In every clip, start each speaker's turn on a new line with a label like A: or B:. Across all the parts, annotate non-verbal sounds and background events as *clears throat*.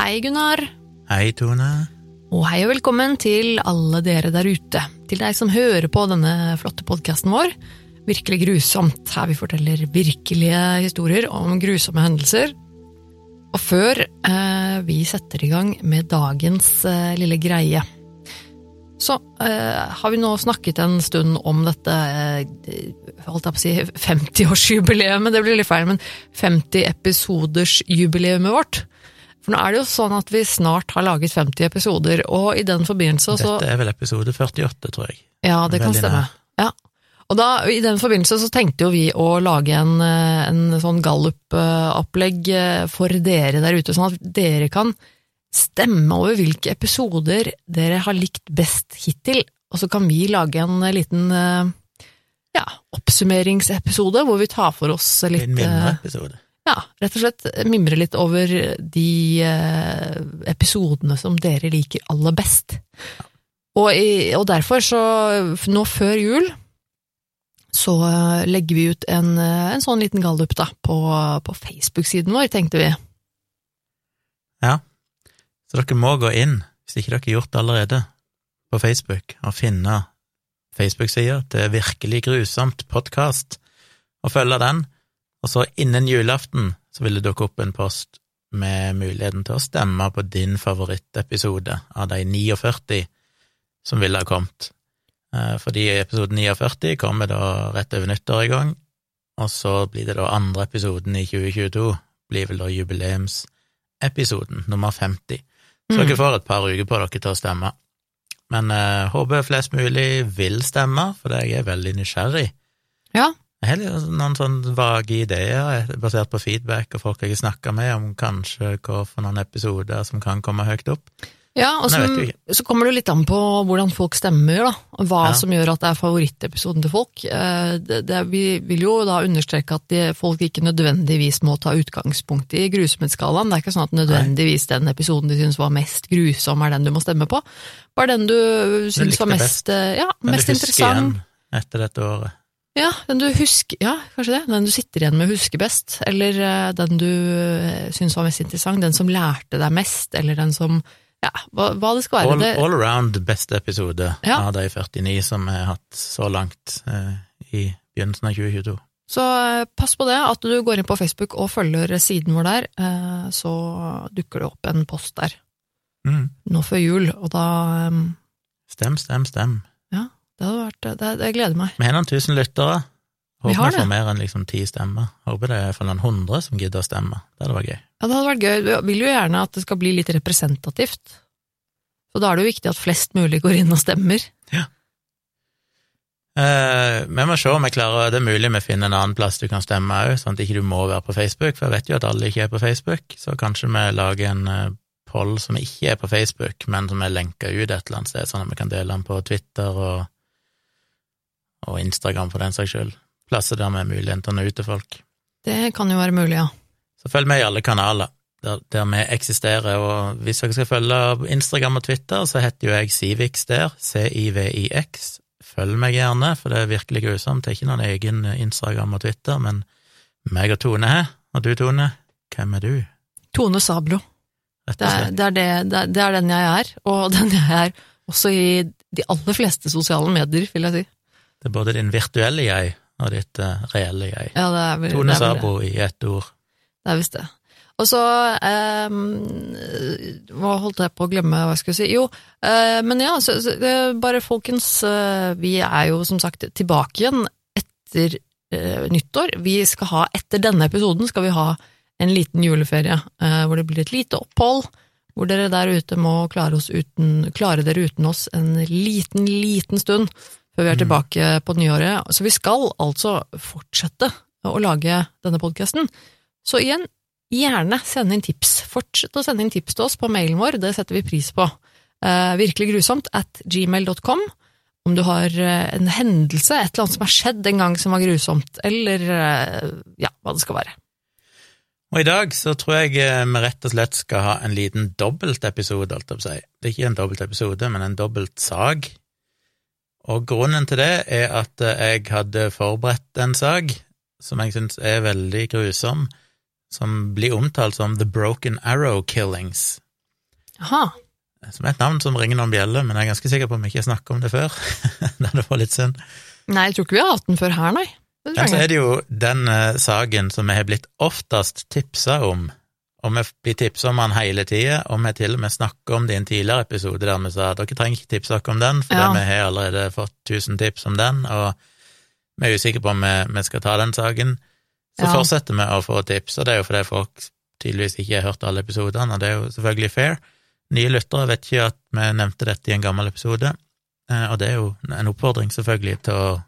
A: Hei, Gunnar.
B: Hei, Tone.
A: Og hei og velkommen til alle dere der ute. Til deg som hører på denne flotte podkasten vår. Virkelig grusomt, her vi forteller virkelige historier om grusomme hendelser. Og før eh, vi setter i gang med dagens eh, lille greie, så eh, har vi nå snakket en stund om dette eh, holdt jeg på å si 50-årsjubileet, det blir litt feil, men 50-episodersjubileet vårt. For nå er det jo sånn at vi snart har laget 50 episoder, og i den forbindelse så
B: Dette er vel episode 48, tror jeg.
A: Ja, det kan
B: Veldig
A: stemme. Ja. Og da, i den forbindelse så tenkte jo vi å lage en, eh, en sånn gallup-opplegg eh, for dere der ute, sånn at dere kan stemme over hvilke episoder dere har likt best hittil, og så kan vi lage en liten eh, ja, oppsummeringsepisode hvor vi tar for oss litt
B: En
A: mindre
B: minneepisode.
A: Ja, rett og slett mimre litt over de eh, episodene som dere liker aller best. Og, i, og derfor, så nå før jul, så eh, legger vi ut en, eh, en sånn liten gallup da, på, på Facebook-siden vår, tenkte vi.
B: Ja. Så dere må gå inn, hvis ikke dere har gjort det allerede, på Facebook og finne Facebook-sida til Virkelig grusomt podkast, og følge den. Og så innen julaften så vil det dukke opp en post med muligheten til å stemme på din favorittepisode av de 49 som ville ha kommet. Eh, Fordi episode 49 kommer da rett over nyttår i gang, og så blir det da andre episoden i 2022, blir vel da jubileumsepisoden, nummer 50. Så
A: Mm.
B: dere får et par uker på dere til å stemme. Men eh, håper flest mulig vil stemme, for jeg er veldig nysgjerrig.
A: Ja,
B: Jeg har noen sånne vage ideer eh, basert på feedback og folk jeg har snakka med, om kanskje hva for noen episoder som kan komme høyt opp.
A: ja og
B: Nei,
A: så, så kommer det litt an på hvordan folk stemmer, da. Hva
B: Ja.
A: som gjør at det er favorittepisoden til folk. Eh, Det, det, vi vil jo da understreke at de, folk ikke nødvendigvis må ta utgangspunkt i grusomhetsskalaen. Det er ikke sånn at nødvendigvis den episoden de syns var mest grusom, er den du må stemme på. Bare den du syns var mest, eh, ja, mest interessant.
B: igjen etter dette året.
A: Ja, den du husker, ja, kanskje det. Den du sitter igjen med og husker best. Eller eh, den du eh, syns var mest interessant. Den som lærte deg mest, eller den som Ja, hva, hva det skal være.
B: All,
A: det,
B: all around beste episode
A: Ja.
B: av de 49 som vi har hatt så langt eh, i begynnelsen av 2022.
A: Så eh, pass på det, at du går inn på Facebook og følger siden vår der, eh, så dukker det opp en post der
B: Mm.
A: nå før jul, og da eh,
B: Stem, stem, stem.
A: Det hadde vært Det, det gleder meg.
B: Vi har noen tusen lyttere.
A: Vi
B: Håper
A: har
B: vi får mer enn liksom ti stemmer. Håper det er for noen hundre som gidder å stemme. Det hadde vært gøy.
A: Ja, det hadde vært gøy. Vi vil jo gjerne at det skal bli litt representativt. Så da er det jo viktig at flest mulig går inn og stemmer.
B: Eh, vi må se om jeg klarer Det er mulig vi finner en annen plass du kan stemme òg, sånn at ikke du må være på Facebook, for jeg vet jo at alle ikke er på Facebook, så kanskje vi lager en eh, poll som ikke er på Facebook, men som er lenka ut et eller annet sted, sånn at vi kan dele den på Twitter og, og Instagram for den saks skyld. Plasser der vi har muligheten til å nå ut til folk.
A: Det kan jo være mulig, ja.
B: Så følg med i alle kanaler der, der vi eksisterer, og hvis dere skal følge Instagram og Twitter, så heter jo jeg Civix der, C-I-V-I-X. Følg meg gjerne, for det er virkelig grusomt. Det er ikke noen egen Instagram og Twitter, men meg og Tone her. Og du, Tone, hvem er du?
A: Tone Sablo. Det er, det, er det, er, det er den jeg er, og *laughs* den jeg er også i de aller fleste sosiale medier, vil jeg si.
B: Det er både din virtuelle jeg og ditt eh, reelle jeg.
A: Ja, det er vel,
B: Tone. Sabo i ett ord.
A: Det er visst det. Og så eh, holdt jeg på å glemme hva jeg skulle si? Jo, eh, men ja, så, så, bare folkens, eh, vi er jo som sagt tilbake igjen etter eh, nyttår. Vi skal ha, etter denne episoden, skal vi ha en liten juleferie, eh, hvor det blir et lite opphold. Hvor dere der ute må klare, oss uten, klare dere uten oss en liten, liten stund før vi er
B: Mm.
A: tilbake på nyåret. Så vi skal altså fortsette å lage denne podkasten. Så igjen, gjerne send inn tips. Fortsett å sende inn tips til oss på mailen vår, det setter vi pris på. Eh, virkelig grusomt at gmail.com. Om du har eh, en hendelse, et eller annet som har skjedd en gang som var grusomt, eller eh, ja, hva det skal være.
B: Og i dag så tror jeg eh, vi rett og slett skal ha en liten dobbeltepisode, holdt jeg på å si. Det er ikke en dobbeltepisode, men en dobbeltsak. Og grunnen til det er at eh, jeg hadde forberedt en sak som jeg syns er veldig grusom, som blir omtalt som The Broken Arrow Killings
A: Aha.
B: Som er et navn som ringer noen bjeller, men jeg er ganske sikker på om vi ikke snakket om det før. *laughs* det var litt synd.
A: Nei, jeg tror ikke vi har hatt den før her, nei.
B: Men så er det jo den eh, saken som vi har blitt oftest tipsa om, og vi blir tipsa om den hele tida, og vi til og med snakker om det i en tidligere episode der vi sa at dere trenger ikke tipse dere om den, for
A: Ja.
B: vi har allerede fått 1000 tips om den, og vi er usikre på om vi, vi skal ta den saken. Så
A: Ja.
B: fortsetter vi å få tips, og det er jo fordi folk tydeligvis ikke har hørt alle episodene, og det er jo selvfølgelig fair. Nye lyttere vet ikke at vi nevnte dette i en gammel episode, eh, og det er jo en oppfordring selvfølgelig til å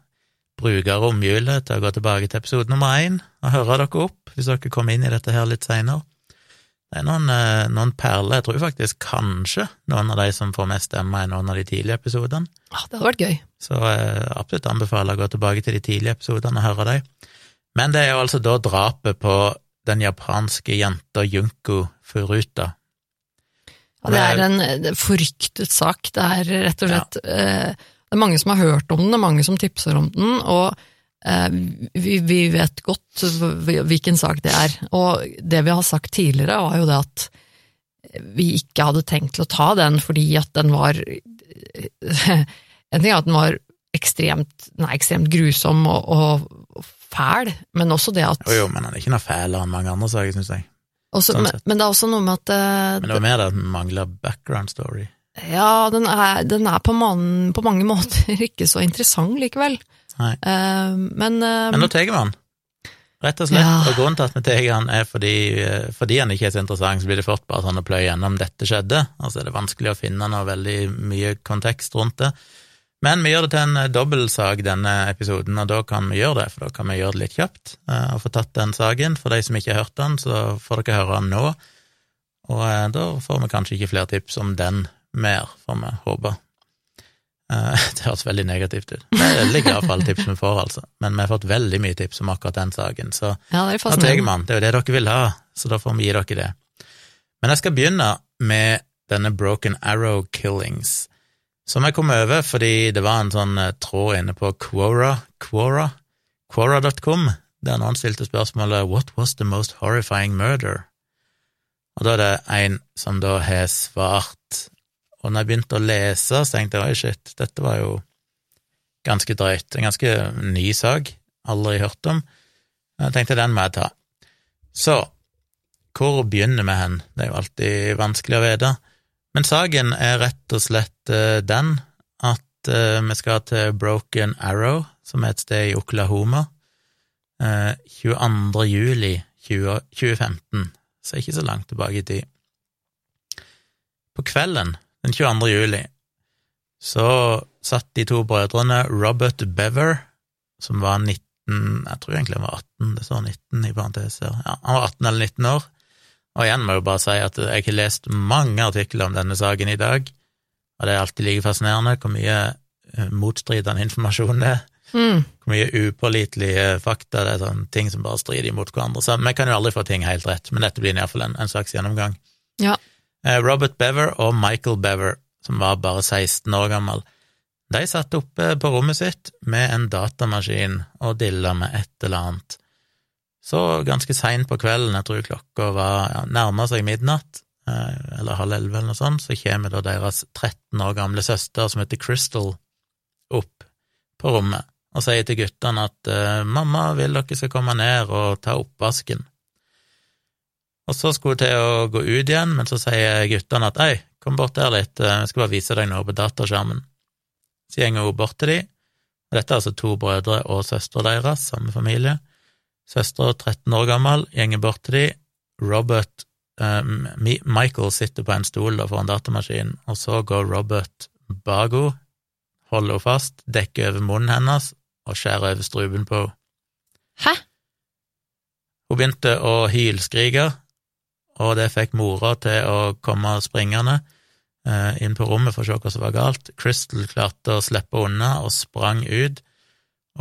B: bruke romhjulet til å gå tilbake til episode nummer én og høre dere opp, hvis dere kommer inn i dette her litt seinere. Det er noen, eh, noen perler, jeg tror faktisk kanskje noen av de som får mest stemme i noen av de tidlige episodene,
A: Ah, det hadde vært gøy.
B: så jeg absolutt anbefaler å gå tilbake til de tidlige episodene og høre dem. Men det er jo altså da drapet på den japanske jenta Junko Furuta.
A: Ja, det er en eh, forryktet sak. Det er rett og slett eh, Det er mange som har hørt om den, det er mange som tipser om den, og eh, vi, vi vet godt hvilken sak det er. Og det vi har sagt tidligere, var jo det at vi ikke hadde tenkt til å ta den fordi at den var *laughs* En ting er at den var ekstremt, er ekstremt grusom og, og fæl, men også det at
B: Jo, jo, men den er ikke noe fælere enn mange andre saker, syns jeg.
A: også,
B: sånn
A: men, men det er også noe med at det,
B: Men det var mer det at den mangler background story.
A: Ja, den er, den er på, man, på mange *laughs* måter ikke så interessant likevel.
B: Nei.
A: Eh, men eh,
B: Men nå tar vi han. Rett og slett.
A: Ja.
B: Og grunnen til at vi tar han, er fordi, eh, fordi han ikke er så interessant, så blir det fort bare sånn å pløye gjennom dette skjedde. Altså er det vanskelig å finne noe veldig mye kontekst rundt det. Men vi gjør det til en dobbeltsak denne episoden, og da kan vi gjøre det, for da kan vi gjøre det litt kjapt og få tatt den saken. For de som ikke har hørt den, så får dere høre den nå. Og da får vi kanskje ikke flere tips om den mer, får vi håpe. Eh, *laughs* Det høres veldig negativt ut. Det er veldig glad for alle tips vi får, altså. Men vi har fått veldig mye tips om akkurat den saken, så
A: ja, det
B: da tar man. Det er jo det dere vil ha, så da får vi gi dere det. Men jeg skal begynne med denne Broken Arrow Killings, som jeg kom over fordi det var en sånn eh, tråd inne på Quora, Quora, Quora.com, der noen stilte spørsmålet What was the most horrifying murder? Og da er det en som da har svart, og når jeg begynte å lese, så tenkte jeg oi, shit, dette var jo ganske drøyt, en ganske ny sak, aldri hørt om. Jeg tenkte den må jeg ta. Så, hvor begynner vi hen? Det er jo alltid vanskelig å vite. Men saken er rett og slett eh, den at eh, vi skal til Broken Arrow, som er et sted i Oklahoma, eh, 22. juli 2015, så ikke så langt tilbake i tid. På kvelden den 22. juli så satt de to brødrene Robert Bever, som var 19 Jeg tror egentlig han var 18, det står 19 i parenteser. Ja, han var 18 eller 19 år. Og igjen må jeg jo bare si at jeg har lest mange artikler om denne saken i dag, og det er alltid like fascinerende hvor mye eh, motstridende informasjon det er.
A: Mm.
B: Hvor mye upålitelige fakta, det er sånn ting som bare strider imot hverandre. Så vi kan jo aldri få ting helt rett, men dette blir iallfall en, en slags gjennomgang.
A: Ja.
B: Eh, Robert Bever og Michael Bever, som var bare 16 år gammel, de satt oppe på rommet sitt med en datamaskin og dilla med et eller annet. Så ganske seint på kvelden, jeg tror klokka var ja, nærma seg midnatt, eh, eller halv elleve eller noe sånt, så kommer da deres 13 år gamle søster, som heter Crystal, opp på rommet og sier til guttene at eh, 'mamma vil dere skal komme ned og ta oppvasken'. Og så skulle hun til å gå ut igjen, men så sier guttene at 'ei, kom bort der litt, eh, jeg skal bare vise deg noe på dataskjermen'. Så går hun bort til dem, og dette er altså to brødre og søstre deres, samme familie. Søstera, 13 år gammel, gjenger bort til dem. Robert eh, Michael sitter på en stol da foran datamaskinen, og så går Robert bak henne, holder henne fast, dekker over munnen hennes og skjærer over strupen på henne.
A: Hæ?
B: Hun begynte å hylskrike, og det fikk mora til å komme springende eh, inn på rommet for å se hva som var galt. Crystal klarte å slippe unna og sprang ut,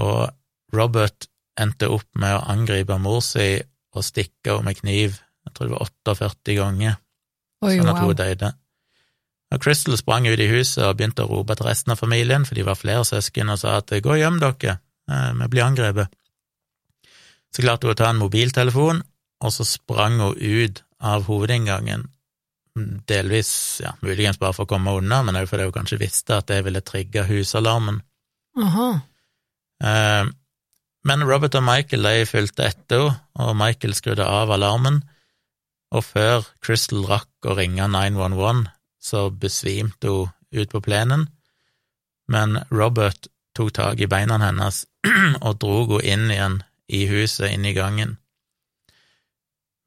B: og Robert endte opp med å angripe mor si og stikke henne med kniv, jeg tror det var 48 ganger,
A: Oi,
B: sånn at
A: wow.
B: hun døde. Og Crystal sprang ut i huset og begynte å rope til resten av familien, for de var flere søsken, og sa at gå og gjem dere, eh, vi blir angrepet. Så klarte hun å ta en mobiltelefon, og så sprang hun ut av hovedinngangen delvis, ja, muligens bare for å komme unna, men òg fordi hun kanskje visste at det ville trigge husalarmen.
A: Aha.
B: Eh, men Robert og Michael de fulgte etter henne, og Michael skrudde av alarmen, og før Crystal rakk å ringe 911, så besvimte hun ut på plenen, men Robert tok tak i beina hennes *clears throat* og drog henne inn igjen i huset, inn i gangen.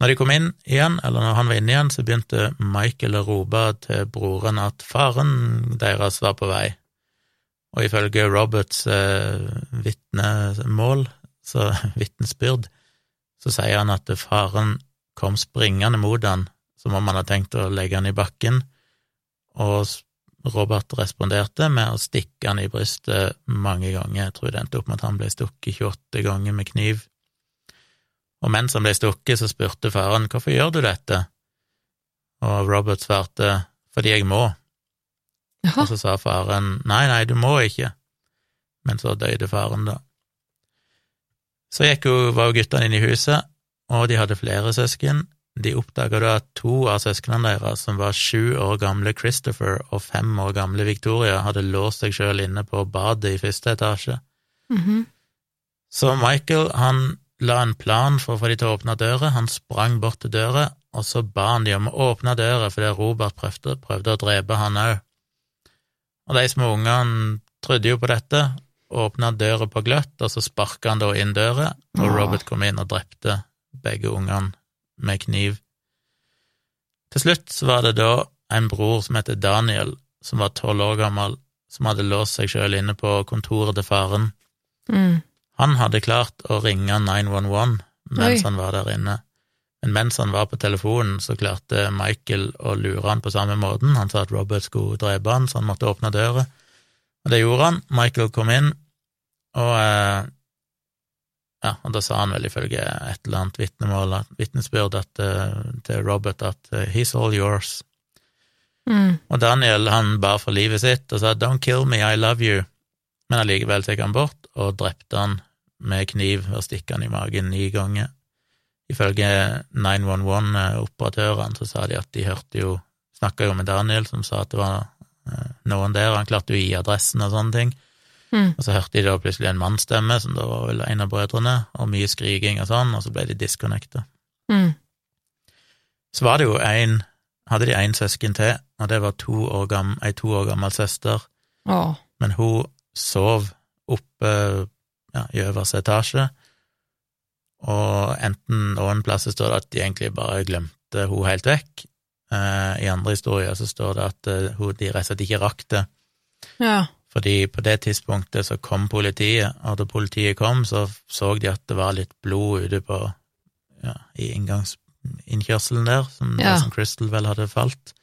B: Når de kom inn igjen, eller når han var inne igjen, så begynte Michael å rope til broren at faren deres var på vei, og ifølge Roberts eh, vitnemål, så *laughs* vitnesbyrd, så sier han at faren kom springende mot han som om han hadde tenkt å legge han i bakken, og Robert responderte med å stikke han i brystet mange ganger. Jeg tror det endte opp med at han ble stukket 28 ganger med kniv. Og mens han ble stukket, så spurte faren hvorfor gjør du dette, og Robert svarte fordi jeg må.
A: Aha.
B: Og så sa faren nei, nei, du må ikke, men så døde faren, da. Så gikk jo, var jo guttene inne i huset, og de hadde flere søsken. De oppdaga da at to av søsknene deres, som var sju år gamle Christopher og fem år gamle Victoria, hadde låst seg sjøl inne på badet i første etasje.
A: Mhm.
B: Så Michael han la en plan for å få de til å åpne døra, han sprang bort til døra, og så ba han de om å åpne døra fordi Robert prøvde, prøvde å drepe han òg. Og de små ungene trodde jo på dette, åpna døra på gløtt, og så sparka han da inn døra, og Robert kom inn og drepte begge ungene med kniv. Til slutt så var det da en bror som heter Daniel, som var tolv år gammel, som hadde låst seg sjøl inne på kontoret til faren.
A: Mm.
B: Han hadde klart å ringe 911 mens
A: Oi.
B: han var der inne, men mens han var på telefonen, så klarte Michael å lure han på samme måten. Han sa at Robert skulle drepe han, så han måtte åpne døra, og det gjorde han. Michael kom inn, og eh, ja, og da sa han vel ifølge et eller annet vitnemål, vitnesbyrd eh, til Robert at eh, he's all yours.
A: Mm.
B: Og Daniel han bar for livet sitt og sa don't kill me, I love you, men allikevel tok han bort og drepte han med kniv og stikke han i magen ni ganger. Ifølge 911-operatørene så sa de at de hørte jo Snakka jo med Daniel, som sa at det var eh, noen der, han klarte jo å gi adressen og sånne ting.
A: Mm.
B: Og så hørte de da plutselig en mannsstemme, som da var vel en av brødrene, og mye skriking og sånn, og så ble de disconnecta.
A: Mm.
B: Så var det jo en Hadde de én søsken til, og det var to år ei to år gammel søster,
A: Oh.
B: men hun sov oppe ja, i øverste etasje, og enten noen plasser står det at de egentlig bare glemte hun helt vekk. Eh, I andre historier så står det at eh, hun, de rett og slett ikke rakk det,
A: Ja.
B: fordi på det tidspunktet så kom politiet, og da politiet kom, så så de at det var litt blod ute på ja, i inngangsinnkjørselen der, som,
A: Ja.
B: som Crystal vel hadde falt,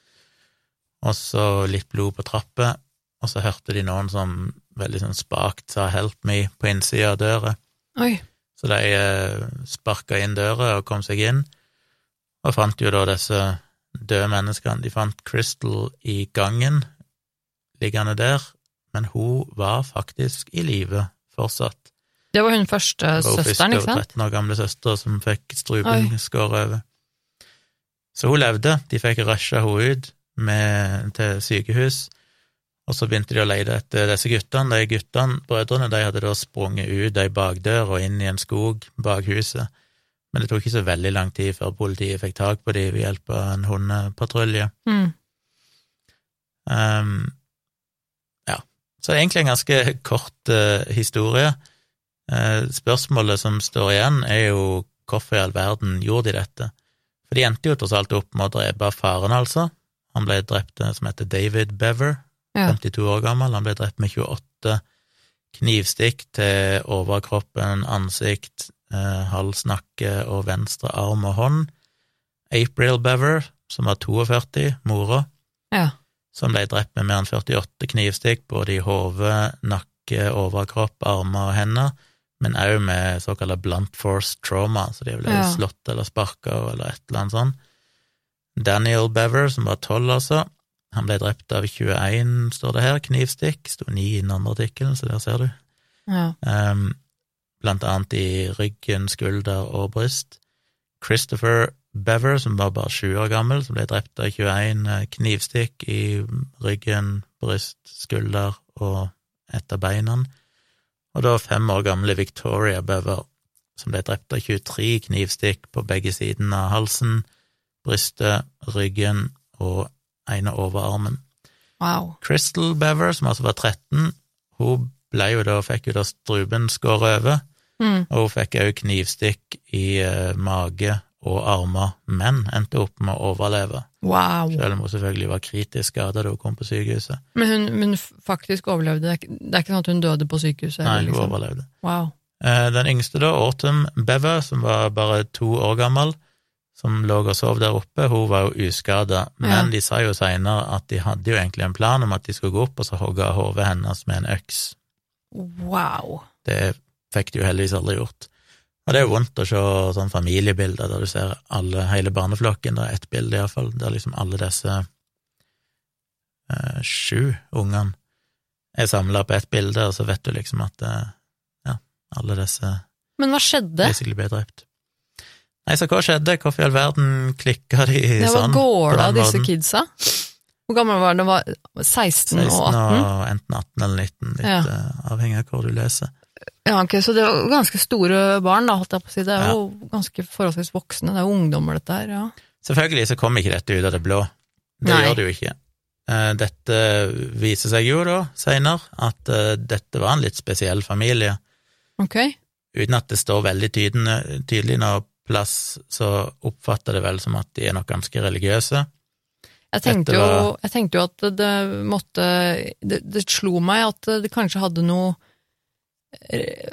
B: og så litt blod på trappa, og så hørte de noen som veldig sånn spakt sa 'help me' på innsida av døra,
A: Oi.
B: så de eh, sparka inn døra og kom seg inn, og fant jo da disse døde menneskene. De fant Crystal i gangen, liggende der, men hun var faktisk i live fortsatt.
A: Det var hun første
B: hun
A: søsteren, ikke
B: første
A: sant?
B: 13 år gamle søster som fikk strupen skåret over. Så hun levde, de fikk rusha henne ut med, til sykehus, og så begynte de å lete etter disse guttene. De guttene, brødrene, de hadde da sprunget ut ei bakdør og inn i en skog bak huset, men det tok ikke så veldig lang tid før politiet fikk tak på dem ved hjelp av en hundepatrulje.
A: Mm.
B: Um, ja, så egentlig en ganske kort uh, historie. Uh, spørsmålet som står igjen, er jo hvorfor i all verden gjorde de dette? For de endte jo tross alt opp med å drepe faren, altså. Han ble drept eh, som heter David Bever,
A: Ja.
B: 52 år gammel. Han ble drept med 28 knivstikk til overkroppen, ansikt, eh, hals, nakke og venstre arm og hånd. April Bever, som var 42, mora,
A: Ja.
B: som ble drept med mer enn 48 knivstikk, både i hode, nakke, overkropp, armer og hender, men òg med såkalla blunt force trauma, så de ble
A: Ja.
B: slått eller sparka eller et eller annet sånt. Daniel Bever, som var 12 altså, han ble drept av 21, står det her, knivstikk, sto 9 i den andre artikkelen, så der ser du.
A: Ja.
B: Um, blant annet i ryggen, skulder og bryst. Christopher Bever, som var bare sju år gammel, som ble drept av 21 eh, knivstikk i ryggen, bryst, skulder og et av beina. Og da fem år gamle Victoria Bever, som ble drept av 23 knivstikk på begge sidene av halsen, brystet, ryggen og ene overarmen.
A: Wow.
B: Crystal Bever, som altså var 13, hun ble jo da, fikk jo da struben skåret over,
A: Mm.
B: og hun fikk òg knivstikk i uh, mage og armer, men endte opp med å overleve,
A: wow.
B: selv om hun selvfølgelig var kritisk skada da hun kom på sykehuset.
A: Men hun, men faktisk overlevde. Det er, ikke, sånn at hun døde på sykehuset?
B: Nei, hun
A: liksom.
B: overlevde.
A: Wow.
B: Eh, Den yngste da, Autumn Bever, som var bare to år gammel, som lå og sov der oppe, hun var jo uskada, men
A: Ja.
B: de sa jo seinere at de hadde jo egentlig en plan om at de skulle gå opp og så hogge av hodet hennes med en øks.
A: Wow.
B: Det fikk de jo heldigvis aldri gjort. Og det er jo vondt å se sånn familiebilder der du ser alle, hele barneflokken, det er ett bilde iallfall, der liksom alle disse eh, sju ungene er samla på ett bilde, og så vet du liksom at eh, ja, alle disse
A: Men hva skjedde?
B: basically ble drept. Nei, så hva skjedde? Hvorfor i all verden klikka de
A: var
B: sånn?
A: det av
B: den
A: disse kidsa? Hvor gammel var? Det var 16 og
B: 16
A: 18?
B: og enten 18 eller 19, litt
A: Ja.
B: eh, avhengig av hvor du leser.
A: Ja, okay, Så det var ganske store barn, da, holdt jeg på å si. Det er
B: Ja.
A: jo ganske forholdsvis voksne. Det er jo ungdommer, dette her. ja.
B: Selvfølgelig så kom ikke dette ut av det blå. Det
A: Nei.
B: gjør det jo ikke. Eh, Dette viser seg jo da, seinere, at eh, dette var en litt spesiell familie.
A: Ok.
B: Uten at det står veldig tydende, tydelig noe plass, så oppfatter det vel som at de er nok ganske religiøse.
A: Jeg tenkte,
B: var...
A: jo, jeg tenkte jo at det, det måtte det, det slo meg at det kanskje hadde noe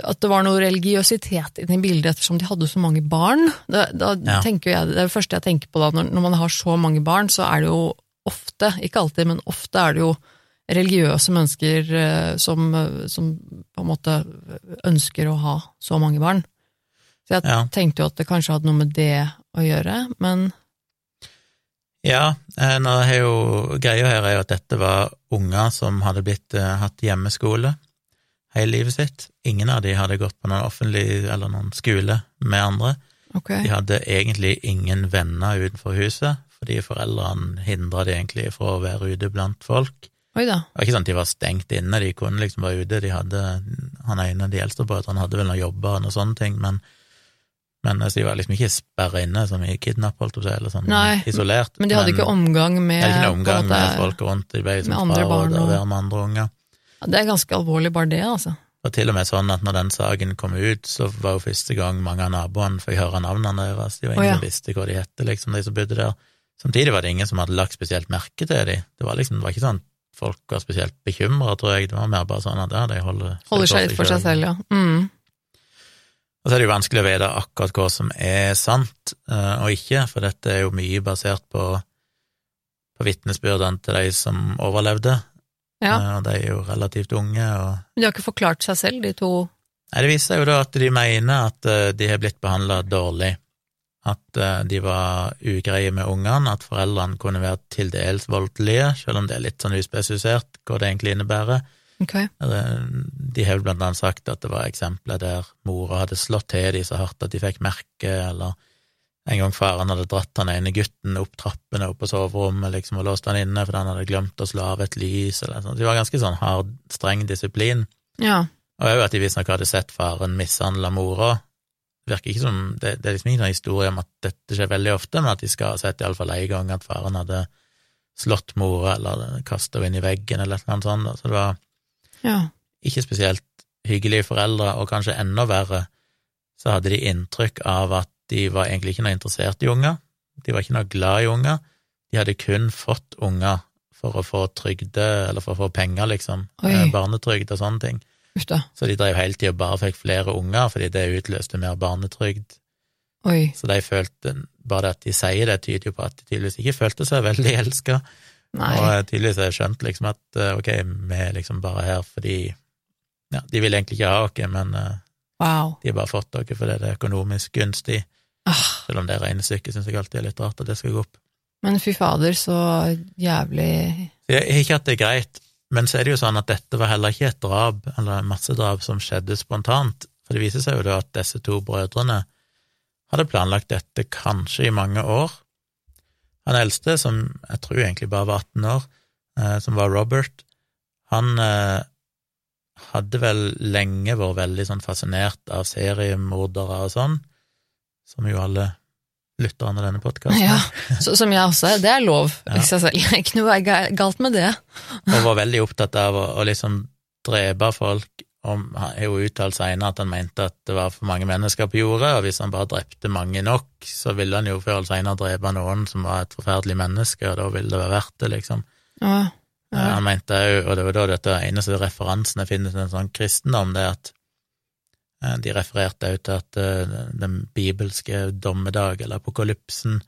A: At det var noe religiøsitet inni bildet ettersom de hadde så mange barn. Da, da
B: Ja.
A: tenker jeg, Det er det første jeg tenker på da, når, når man har så mange barn, så er det jo ofte, ikke alltid, men ofte er det jo religiøse mennesker eh, som, eh, som på en måte ønsker å ha så mange barn. Så jeg
B: Ja.
A: tenkte jo at det kanskje hadde noe med det å gjøre, men
B: Ja, eh, nå har jo greia her er jo at dette var unger som hadde blitt uh, hatt hjemmeskole hele livet sitt. Ingen av de hadde gått på noen offentlig eller noen skole med andre.
A: Okay.
B: De hadde egentlig ingen venner utenfor huset, fordi foreldrene hindra de egentlig fra å være ute blant folk.
A: Oi da.
B: Det var ikke sånn at de var stengt inne, de kunne liksom være ute. De hadde, han ene, de eldste brødrene, hadde vel noen jobber og noen sånne ting, men, men så de var liksom ikke sperra inne som i kidnapp, holdt jeg eller sånn
A: Nei,
B: isolert.
A: Men de hadde ikke omgang med
B: ikke omgang med folk rundt, de ble liksom
A: andre barn og-
B: være med andre unger.
A: Ja, Det er ganske alvorlig, bare det, altså.
B: Og til og med sånn at når den saken kom ut, så var jo første gang mange av naboene fikk høre navnene deres. De var ingen
A: oh, ja.
B: som visste hva de hette, liksom, de som bodde der. Samtidig var det ingen som hadde lagt spesielt merke til dem. Det var liksom, det var ikke sånn folk var spesielt bekymra, tror jeg. Det var mer bare sånn at ja, de holder,
A: Holder seg litt for seg selv, ja. Mm.
B: Og så er det jo vanskelig å vite akkurat hva som er sant eh, og ikke, for dette er jo mye basert på, på vitnesbyrdene til de som overlevde,
A: ja.
B: Eh, og de er jo relativt unge. og
A: Men de har ikke forklart seg selv, de to.
B: Nei, Det viser jo da at de mener at eh, de har blitt behandla dårlig, at de var ugreie med ungene, at foreldrene kunne være til dels voldelige, selv om det er litt sånn uspesifisert hva det egentlig innebærer.
A: Ok.
B: Eh, De har blant annet sagt at det var eksempler der mora hadde slått til de så hardt at de fikk merke, eller en gang faren hadde dratt han ene gutten opp trappene opp på soverommet liksom, og låst han inne fordi han hadde glemt å slå av et lys, eller sånn. De var ganske sånn hard, streng disiplin.
A: Ja.
B: Og òg at de visstnok hadde sett faren mishandle mora. Det virker ikke som, det, det er liksom ikke noen historie om at dette skjer veldig ofte, men at de skal ha sett iallfall én gang at faren hadde slått mora eller kasta henne inn i veggen eller noe sånt. Så det var
A: ja.
B: ikke spesielt hyggelige foreldre, og kanskje enda verre, så hadde de inntrykk av at de var egentlig ikke noe interessert i unger. De var ikke noe glad i unger. De hadde kun fått unger for å få trygde, eller for å få penger, liksom.
A: Oi.
B: Eh, Barnetrygd og sånne ting.
A: Uff.
B: Så de drev hele tida og bare fikk flere unger, fordi det utløste mer barnetrygd.
A: Oi.
B: Så de følte Bare det at de sier det, tyder jo på at de tydeligvis ikke følte seg veldig elska.
A: Nei.
B: Og eh, tydeligvis har jeg skjønt liksom at eh, ok, vi er liksom bare her fordi Ja, de vil egentlig ikke ha oss, men eh,
A: Wow.
B: de har bare fått dere fordi det er økonomisk gunstig.
A: Ah,
B: Selv om det regnestykket syns jeg alltid er litt rart at det skal gå opp.
A: men fy fader, så jævlig
B: jeg ikke at det er greit, men så er det jo sånn at dette var heller ikke et drap, eller massedrap, som skjedde spontant. For det viser seg jo da at disse to brødrene hadde planlagt dette kanskje i mange år. Han eldste, som jeg tror egentlig bare var 18 år, eh, som var Robert, han eh, hadde vel lenge vært veldig sånn fascinert av seriemordere og sånn, som jo alle lytterne av denne podkasten
A: Ja, *laughs* så, som jeg også er. Det er lov
B: Ja.
A: i seg selv. *laughs* Ikke noe galt med det.
B: og var veldig opptatt av å, å liksom drepe folk. Og han har jo uttalt senere at han mente at det var for mange mennesker på jorda, og hvis han bare drepte mange nok, så ville han jo før eller senere drepe noen som var et forferdelig menneske, og da ville det være verdt det, liksom.
A: Ja,
B: ja. Han mente òg, og det var da dette eneste referansen jeg finner til en sånn kristendom, det at eh, de refererte òg til at eh, den bibelske dommedag, eller apokalypsen,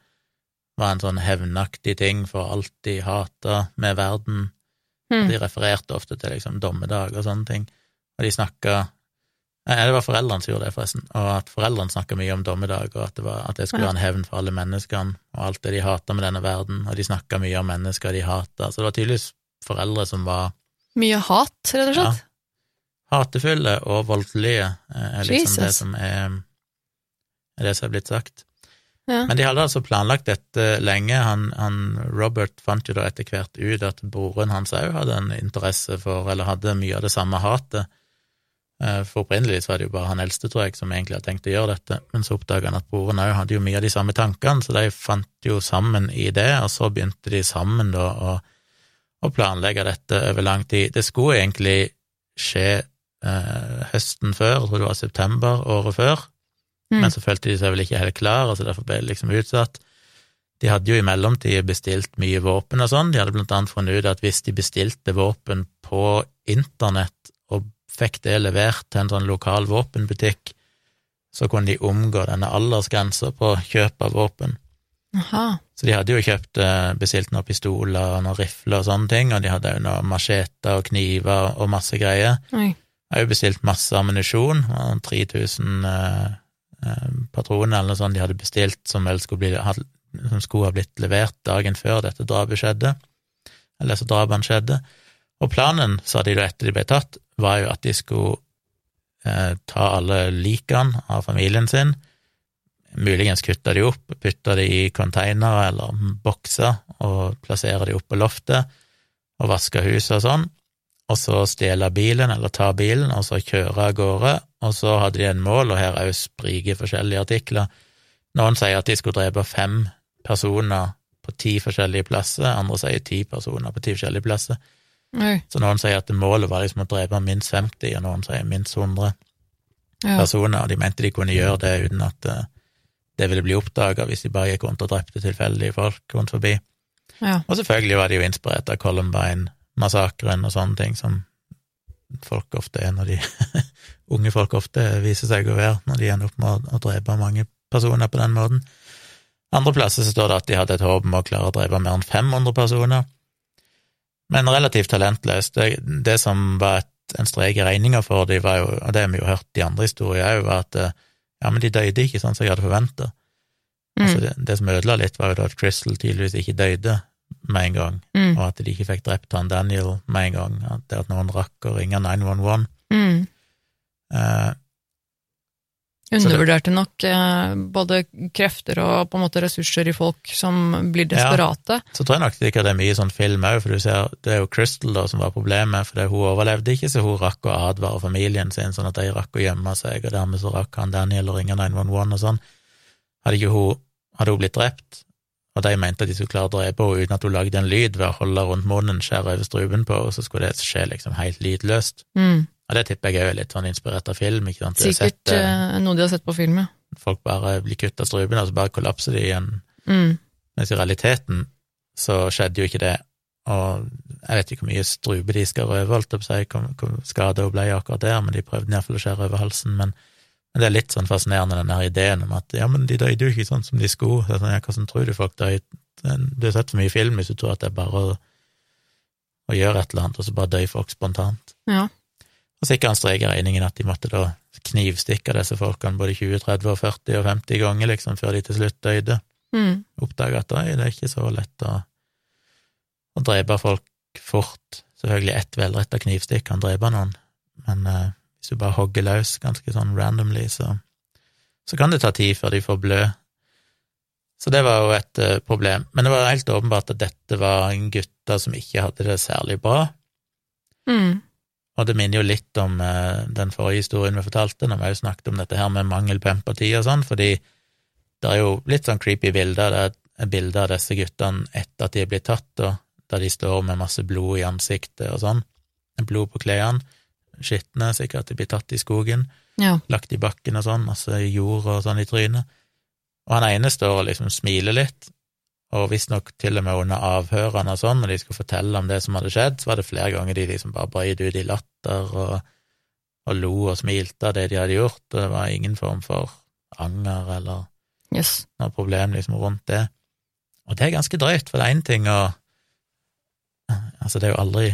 B: var en sånn hevnaktig ting for alt de hata med verden.
A: Mm.
B: De refererte ofte til liksom dommedag og sånne ting, og de snakka Nei, det var foreldrene som gjorde det, forresten, og at foreldrene snakka mye om dommedag, og at det, var, at det skulle
A: Ja.
B: være en hevn for alle menneskene, og alt det de hata med denne verden, og de snakka mye om mennesker de hata, så det var tydeligvis foreldre som var
A: Mye hat, rett og slett.
B: hatefulle og voldelige, eh, er liksom det som er, er det som er blitt sagt.
A: Ja.
B: Men de hadde altså planlagt dette lenge. Han, han, Robert fant jo da etter hvert ut at broren hans òg hadde en interesse for, eller hadde mye av det samme hatet. Eh, For opprinnelig så var det jo bare han eldste, tror jeg, som egentlig hadde tenkt å gjøre dette, men så oppdaga han at broren òg hadde jo mye av de samme tankene, så de fant jo sammen i det, og så begynte de sammen da å, å planlegge dette over lang tid. Det skulle egentlig skje eh, høsten før, jeg tror det var september året før,
A: Mm.
B: men så følte de seg vel ikke helt klar, så derfor ble det liksom utsatt. De hadde jo i mellomtid bestilt mye våpen og sånn, de hadde blant annet funnet ut at hvis de bestilte våpen på internett fikk det levert til en sånn lokal våpenbutikk, så kunne de omgå denne aldersgrensa på kjøp av våpen.
A: Aha.
B: Så de hadde jo kjøpt, eh, bestilt noen pistoler og noen rifler og sånne ting, og de hadde jo noen macheter og kniver og masse greier.
A: Oi.
B: Jeg har jo bestilt masse ammunisjon, og 3000 eh, eh, patroner eller noe sånt de hadde bestilt, som vel skulle, bli, som skulle ha blitt levert dagen før dette drapet skjedde, eller så drapene skjedde. Og planen, sa de da etter de ble tatt, var jo at de skulle eh, ta alle likene av familien sin, muligens kutte de opp, putte de i containere eller bokser og plassere de opp på loftet, og vaske huset og sånn, og så stjele bilen, eller ta bilen, og så kjøre av gårde, og så hadde de en mål, og her er jo spriker forskjellige artikler. Noen sier at de skulle drepe fem personer på ti forskjellige plasser, andre sier ti personer på ti forskjellige plasser.
A: Oi.
B: Så noen sier at målet var liksom å drepe minst 50, og noen sier minst 100
A: Ja.
B: personer, og de mente de kunne gjøre det uten at eh, det ville bli oppdaga hvis de bare gikk rundt og drepte tilfeldige folk rundt forbi.
A: ja.
B: Og selvfølgelig var de jo inspirert av Columbine-massakren og sånne ting som folk ofte er når de *laughs* unge folk ofte viser seg å være når de ender opp med å drepe mange personer på den måten. Andre plasser så står det at de hadde et håp om å klare å drepe mer enn 500 personer. Men relativt talentløst. Det, det som var et, en strek i regninga for dem, var jo, og det har vi jo hørt i andre historier òg, var at ja, men de døde ikke sånn som jeg hadde forventa.
A: Mm.
B: Altså det, det som ødela litt, var jo da at Crystal tydeligvis ikke døde med en gang,
A: Mm.
B: og at de ikke fikk drept han Daniel med en gang, at det at noen rakk å ringe 911.
A: Mm.
B: Eh,
A: Undervurderte nok eh, både krefter og på en måte ressurser i folk som blir desperate. Ja.
B: så tror jeg nok sikkert det er mye sånn film òg, for du ser, det er jo Crystal da som var problemet, for det, hun overlevde ikke, så hun rakk å advare familien sin, sånn at de rakk å gjemme seg, og dermed så rakk han Daniel å ringe 911 og sånn. Hadde ikke hun, hadde hun blitt drept, og de mente at de skulle klare å drepe henne uten at hun lagde en lyd ved å holde rundt munnen, skjære over strupen på, og så skulle det skje liksom helt lydløst.
A: Mm.
B: Og det tipper jeg òg er litt sånn inspirert av film, ikke sant?
A: Sikkert
B: sett, eh,
A: noe de har sett på film, ja.
B: folk bare blir kutta strupen, og så bare kollapser de igjen.
A: Mm.
B: Mens i realiteten så skjedde jo ikke det, og jeg vet ikke hvor mye strupe de skal røve, holdt jeg på å si, hvor, hvor skada hun ble akkurat der, men de prøvde iallfall å skjære over halsen. Men, men det er litt sånn fascinerende, den her ideen om at ja, men de døde jo ikke sånn som de skulle. Sånn, ja, hvordan tror du folk døde? Du har sett for mye film hvis du tror at det er bare å, å gjøre et eller annet, og så bare dør folk spontant.
A: Ja.
B: Og sikkert han strek i regningen at de måtte da knivstikke disse folkene både 20, 30, og 40 og 50 ganger, liksom, før de til slutt døde
A: Mm.
B: oppdaga at det er ikke så lett å, å drepe folk fort. Selvfølgelig ett velretta knivstikk kan drepe noen, men eh, hvis du bare hogger løs ganske sånn randomly, så, så kan det ta tid før de får blø. Så det var jo et uh, problem. Men det var helt åpenbart at dette var en gutter som ikke hadde det særlig bra.
A: Mm.
B: Og det minner jo litt om uh, den forrige historien vi fortalte, når vi jo snakket om dette her med mangel på empati og sånn, fordi det er jo litt sånn creepy bilder. Det er bilder av disse guttene etter at de er blitt tatt, og der de står med masse blod i ansiktet og sånn. Blod på klærne. Skitne, sikkert de blir tatt i skogen.
A: Ja.
B: Lagt i bakken og sånn, masse jord og sånn i trynet. Og han ene står og liksom smiler litt, og visstnok til og med under avhørene og sånn, når de skulle fortelle om det som hadde skjedd, så var det flere ganger de liksom bare brøyt ut i latter og, og lo og smilte av det de hadde gjort, og det var ingen form for anger eller
A: Yes.
B: noe problem liksom rundt det. Og det er ganske drøyt, for det er én ting å Altså, det er jo aldri,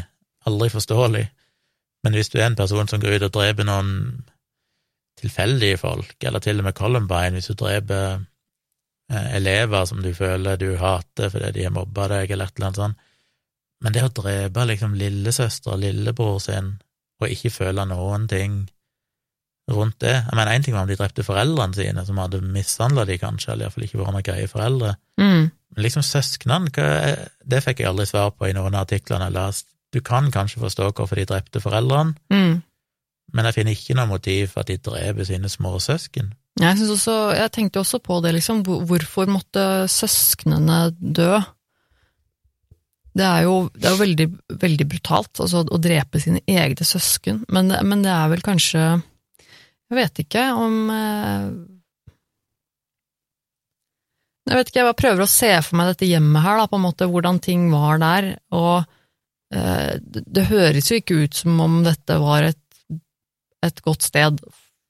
B: aldri forståelig, men hvis du er en person som går ut og dreper noen tilfeldige folk, eller til og med Columbine, hvis du dreper elever som du føler du hater fordi de har mobba deg, eller et eller annet sånt, men det å drepe liksom lillesøster og lillebror sin, og ikke føle noen ting rundt det Jeg mener, én ting var om de drepte foreldrene sine, som hadde mishandla de kanskje, eller iallfall ikke vært noen greie foreldre,
A: Mm.
B: men liksom søsknene, det fikk jeg aldri svar på i noen av artiklene jeg leste. Du kan kanskje forstå hvorfor de drepte foreldrene,
A: Mm.
B: men jeg finner ikke noe motiv for at de dreper sine små søsken.
A: Jeg, også, jeg tenkte også på det, liksom. Hvorfor måtte søsknene dø? Det er jo, det er jo veldig, veldig brutalt, altså å drepe sine egne søsken, men, men det er vel kanskje Jeg vet ikke om eh, Jeg vet ikke, jeg bare prøver å se for meg dette hjemmet her, da, på en måte, hvordan ting var der, og eh, det, det høres jo ikke ut som om dette var et, et godt sted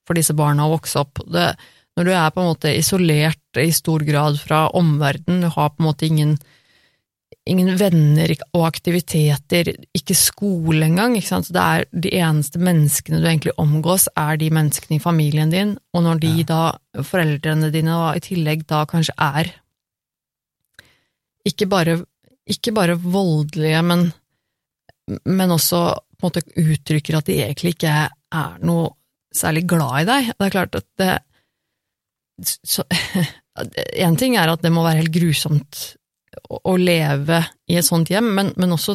A: for disse barna å vokse opp. Det, når du er på en måte isolert i stor grad fra omverdenen, du har på en måte ingen, ingen venner og aktiviteter, ikke skole engang, ikke sant? Så det er de eneste menneskene du egentlig omgås, er de menneskene i familien din, og når de
B: Ja.
A: da, foreldrene dine da, i tillegg da kanskje er ikke bare, ikke bare voldelige, men, men også på en måte uttrykker at de egentlig ikke er noe særlig glad i deg. Det er klart at det Én *laughs* En ting er at det må være helt grusomt å, å leve i et sånt hjem, men, men også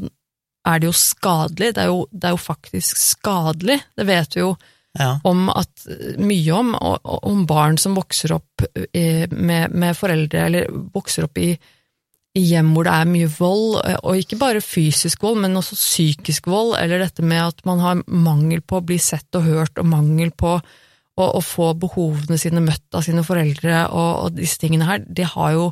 A: er det jo skadelig. Det er jo, det er jo faktisk skadelig. Det vet vi jo
B: Ja,
A: om at mye om, og- og om barn som vokser opp eh, med, med foreldre, eller vokser opp i, i hjem hvor det er mye vold, eh, og ikke bare fysisk vold, men også psykisk vold, eller dette med at man har mangel på å bli sett og hørt, og mangel på å, å få behovene sine møtt av sine foreldre, og, og disse tingene her, det, har jo,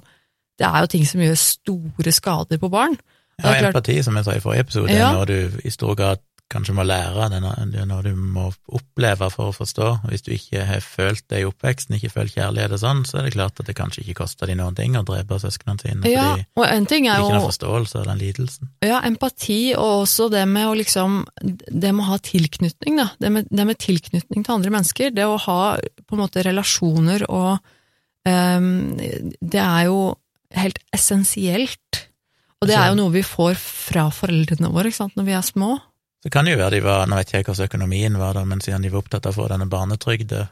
A: det er jo ting som gjør store skader på barn.
B: ja
A: klart-
B: empati, som jeg sa i forrige episode,
A: Ja.
B: når du i stor grad kanskje må lære, det er noe- du må oppleve for å forstå. Hvis du ikke har følt det i oppveksten, ikke følt kjærlighet og sånn, så er det klart at det kanskje ikke koster de noen ting å drepe søsknene sine,
A: Ja,
B: fordi
A: og en ting
B: de
A: er
B: ikke har forståelse av den lidelsen.
A: Ja, empati, og også det med å liksom Det med å ha tilknytning, da. Det med, det med tilknytning til andre mennesker. Det å ha på en måte relasjoner og um, Det er jo helt essensielt. Og det er jo noe vi får fra foreldrene våre ikke sant, når vi er små.
B: Så kan det jo være de var, nå vet jeg ikke hvordan økonomien var da, men siden de var opptatt av å få denne barnetrygde,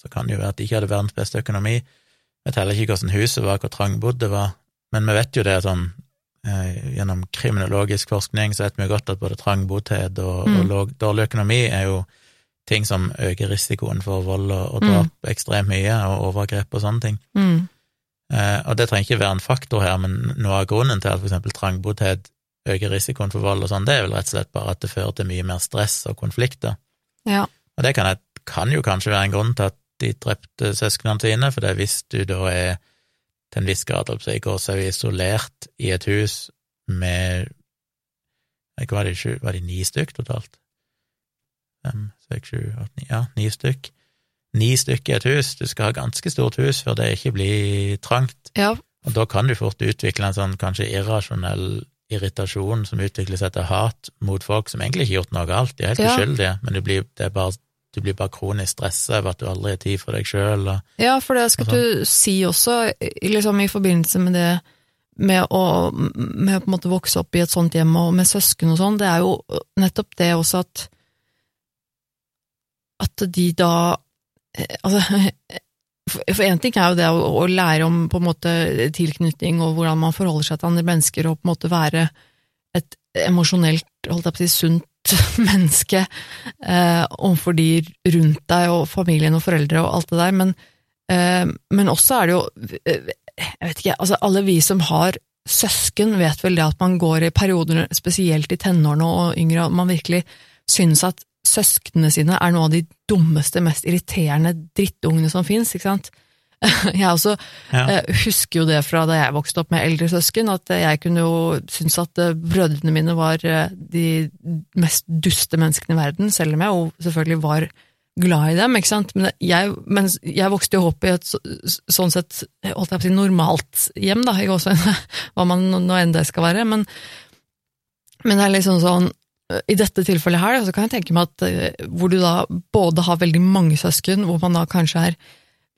B: så kan det jo være at de ikke hadde verdens beste økonomi. Jeg vet heller ikke hvordan huset var, hvor trangbodd det var, men vi vet jo det sånn eh, gjennom kriminologisk forskning så vet vi jo godt at både trangboddhet og,
A: Mm.
B: og låg, dårlig økonomi er jo ting som øker risikoen for vold og, drap ekstremt mye, og overgrep og sånne ting.
A: Mm.
B: Eh, og det trenger ikke være en faktor her, men noe av grunnen til at eksempel trangboddhet øker risikoen for vold og sånn, det er vel rett og slett bare at det fører til mye mer stress og konflikter.
A: Ja.
B: Og det kan, jeg, kan jo kanskje være en grunn til at de drepte søsknene sine, for det er hvis du da er til en viss grad holdt så å si, går seg isolert i et hus med ikke var det sju, var det ni stykk totalt? Fem, seks, sju, åtte, ni Ja, ni stykk. Ni stykk i et hus. Du skal ha ganske stort hus før det ikke blir trangt.
A: ja.
B: Og da kan du fort utvikle en sånn kanskje irrasjonell irritasjon som utvikler seg til hat mot folk som egentlig ikke har gjort noe galt, de er helt
A: Ja.
B: uskyldige, men du blir, det bare, du blir bare kronisk stressa over at du aldri har tid for deg sjøl.
A: Ja, for det skal du si også, liksom i forbindelse med det med å, med å på en måte vokse opp i et sånt hjem og med søsken og sånn, det er jo nettopp det også at at de da eh, Altså, For én ting er jo det å, å lære om på en måte tilknytning og hvordan man forholder seg til andre mennesker, og på en måte være et emosjonelt, holdt jeg på å si, sunt *laughs* menneske eh, overfor de rundt deg og familien og foreldre og alt det der, men, eh, men også er det jo eh, Jeg vet ikke, altså alle vi som har søsken, vet vel det at man går i perioder, spesielt i tenårene og yngre, og man virkelig synes at søsknene sine er noe av de dummeste, mest irriterende drittungene som fins, ikke sant? *laughs* Jeg også
B: Ja.
A: eh, husker jo det fra da jeg vokste opp med eldre søsken, at jeg kunne jo synes at eh, brødrene mine var eh, de mest duste menneskene i verden, selv om jeg jo selvfølgelig var glad i dem, ikke sant? Men jeg, men jeg vokste jo opp i et sånn sett, holdt jeg på å si, normalt hjem, da, i gåseøynene, *laughs* hva man nå enn det skal være, men, men det er liksom sånn, i dette tilfellet her, så kan jeg tenke meg at eh, hvor du da både har veldig mange søsken, hvor man da kanskje er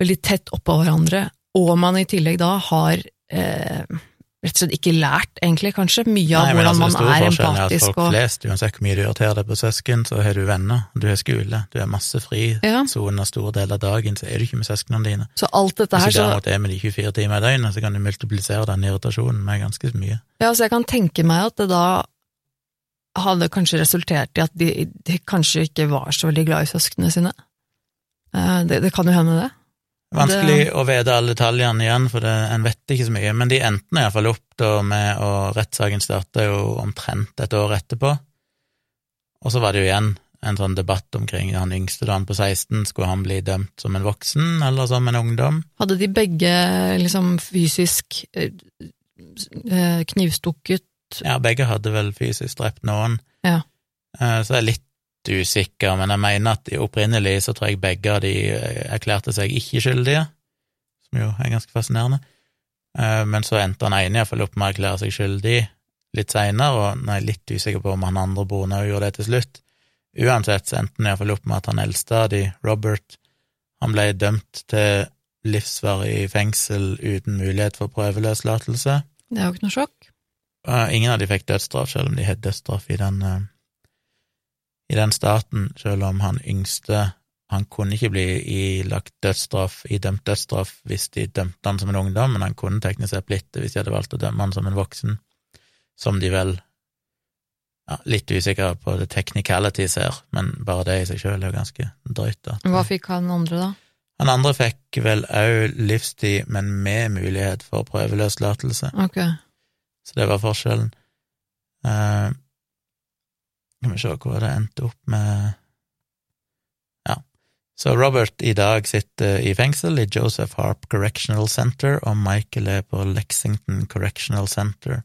A: veldig tett oppå hverandre, og man i tillegg da har eh, rett og slett ikke lært, egentlig, kanskje, mye av
B: Nei,
A: hvordan
B: altså,
A: man er
B: forskjellen er at folk
A: og
B: flest, uansett hvor mye du irriterer deg på søsken, så har du venner, du har skole, du har masse fri,
A: Ja.
B: frisone store deler av dagen, så er du ikke med søsknene dine.
A: Så alt dette her,
B: Hvis du
A: så,
B: derimot er med de 24 timer i døgnet, så kan du multiplisere den irritasjonen med ganske mye.
A: ja, så jeg kan tenke meg at det da hadde kanskje resultert i at de, de kanskje ikke var så veldig glad i søsknene sine. Eh, Det, det kan jo hende, det.
B: Vanskelig å vite alle detaljene igjen, for det, en vet ikke så mye, men de endte iallfall opp da med å Rettssaken starta jo omtrent et år etterpå, og så var det jo igjen en sånn debatt omkring han yngste da han på 16, skulle han bli dømt som en voksen eller som en ungdom?
A: Hadde de begge liksom fysisk eh,
B: Ja, begge hadde vel fysisk drept noen.
A: Ja.
B: Eh, Så jeg er litt usikker, men jeg mener at opprinnelig så tror jeg begge av de eh, erklærte seg ikke skyldige, som jo er ganske fascinerende. Eh, Men så endte han ene iallfall opp med å erklære seg skyldig litt seinere, og jeg er litt usikker på om han andre broren òg gjorde det til slutt. Uansett så endte han iallfall opp med at han eldste av de, Robert, han ble dømt til livsvarig fengsel uten mulighet for prøveløslatelse.
A: Det er jo ikke noe sjokk.
B: Uh, ingen av de fikk dødsstraff, selv om de hadde dødsstraff i den, uh, i den staten, selv om han yngste Han kunne ikke bli ilagt dødsstraff, idømt dødsstraff hvis de dømte han som en ungdom, men han kunne teknisk sett blitt det hvis de hadde valgt å dømme han som en voksen, som de vel ja, Litt usikker på det technicalities her, men bare det i seg sjøl er jo ganske drøyt. da.
A: Hva fikk han andre, da?
B: Han andre fikk vel òg livstid, men med mulighet for prøveløslatelse.
A: Ok.
B: Så det var forskjellen. Eh, kan vi se hvor det endte opp med Ja. Så Robert i dag sitter i fengsel i Joseph Harp Correctional Center, og Michael er på Lexington Correctional Center.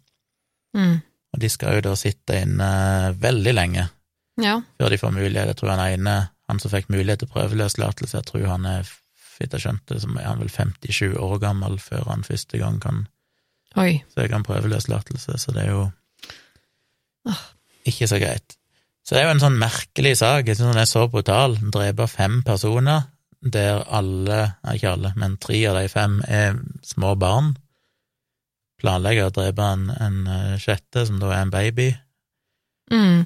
A: Mm.
B: Og de skal jo da sitte inne veldig lenge
A: Ja.
B: før de får mulighet. Jeg tror han ene, han som fikk mulighet til prøveløslatelse, jeg tror han er, jeg skjønte, som er han vel 57 år gammel før han første gang kan
A: Oi.
B: søke om prøveløslatelse, så det er jo
A: Ah.
B: ikke så greit. Så det er jo en sånn merkelig sak, jeg synes den er så brutal. Den dreper fem personer, der alle, ikke alle, men tre av de fem er små barn. Planlegger å drepe en, en eh, sjette, som da er en baby.
A: Mm.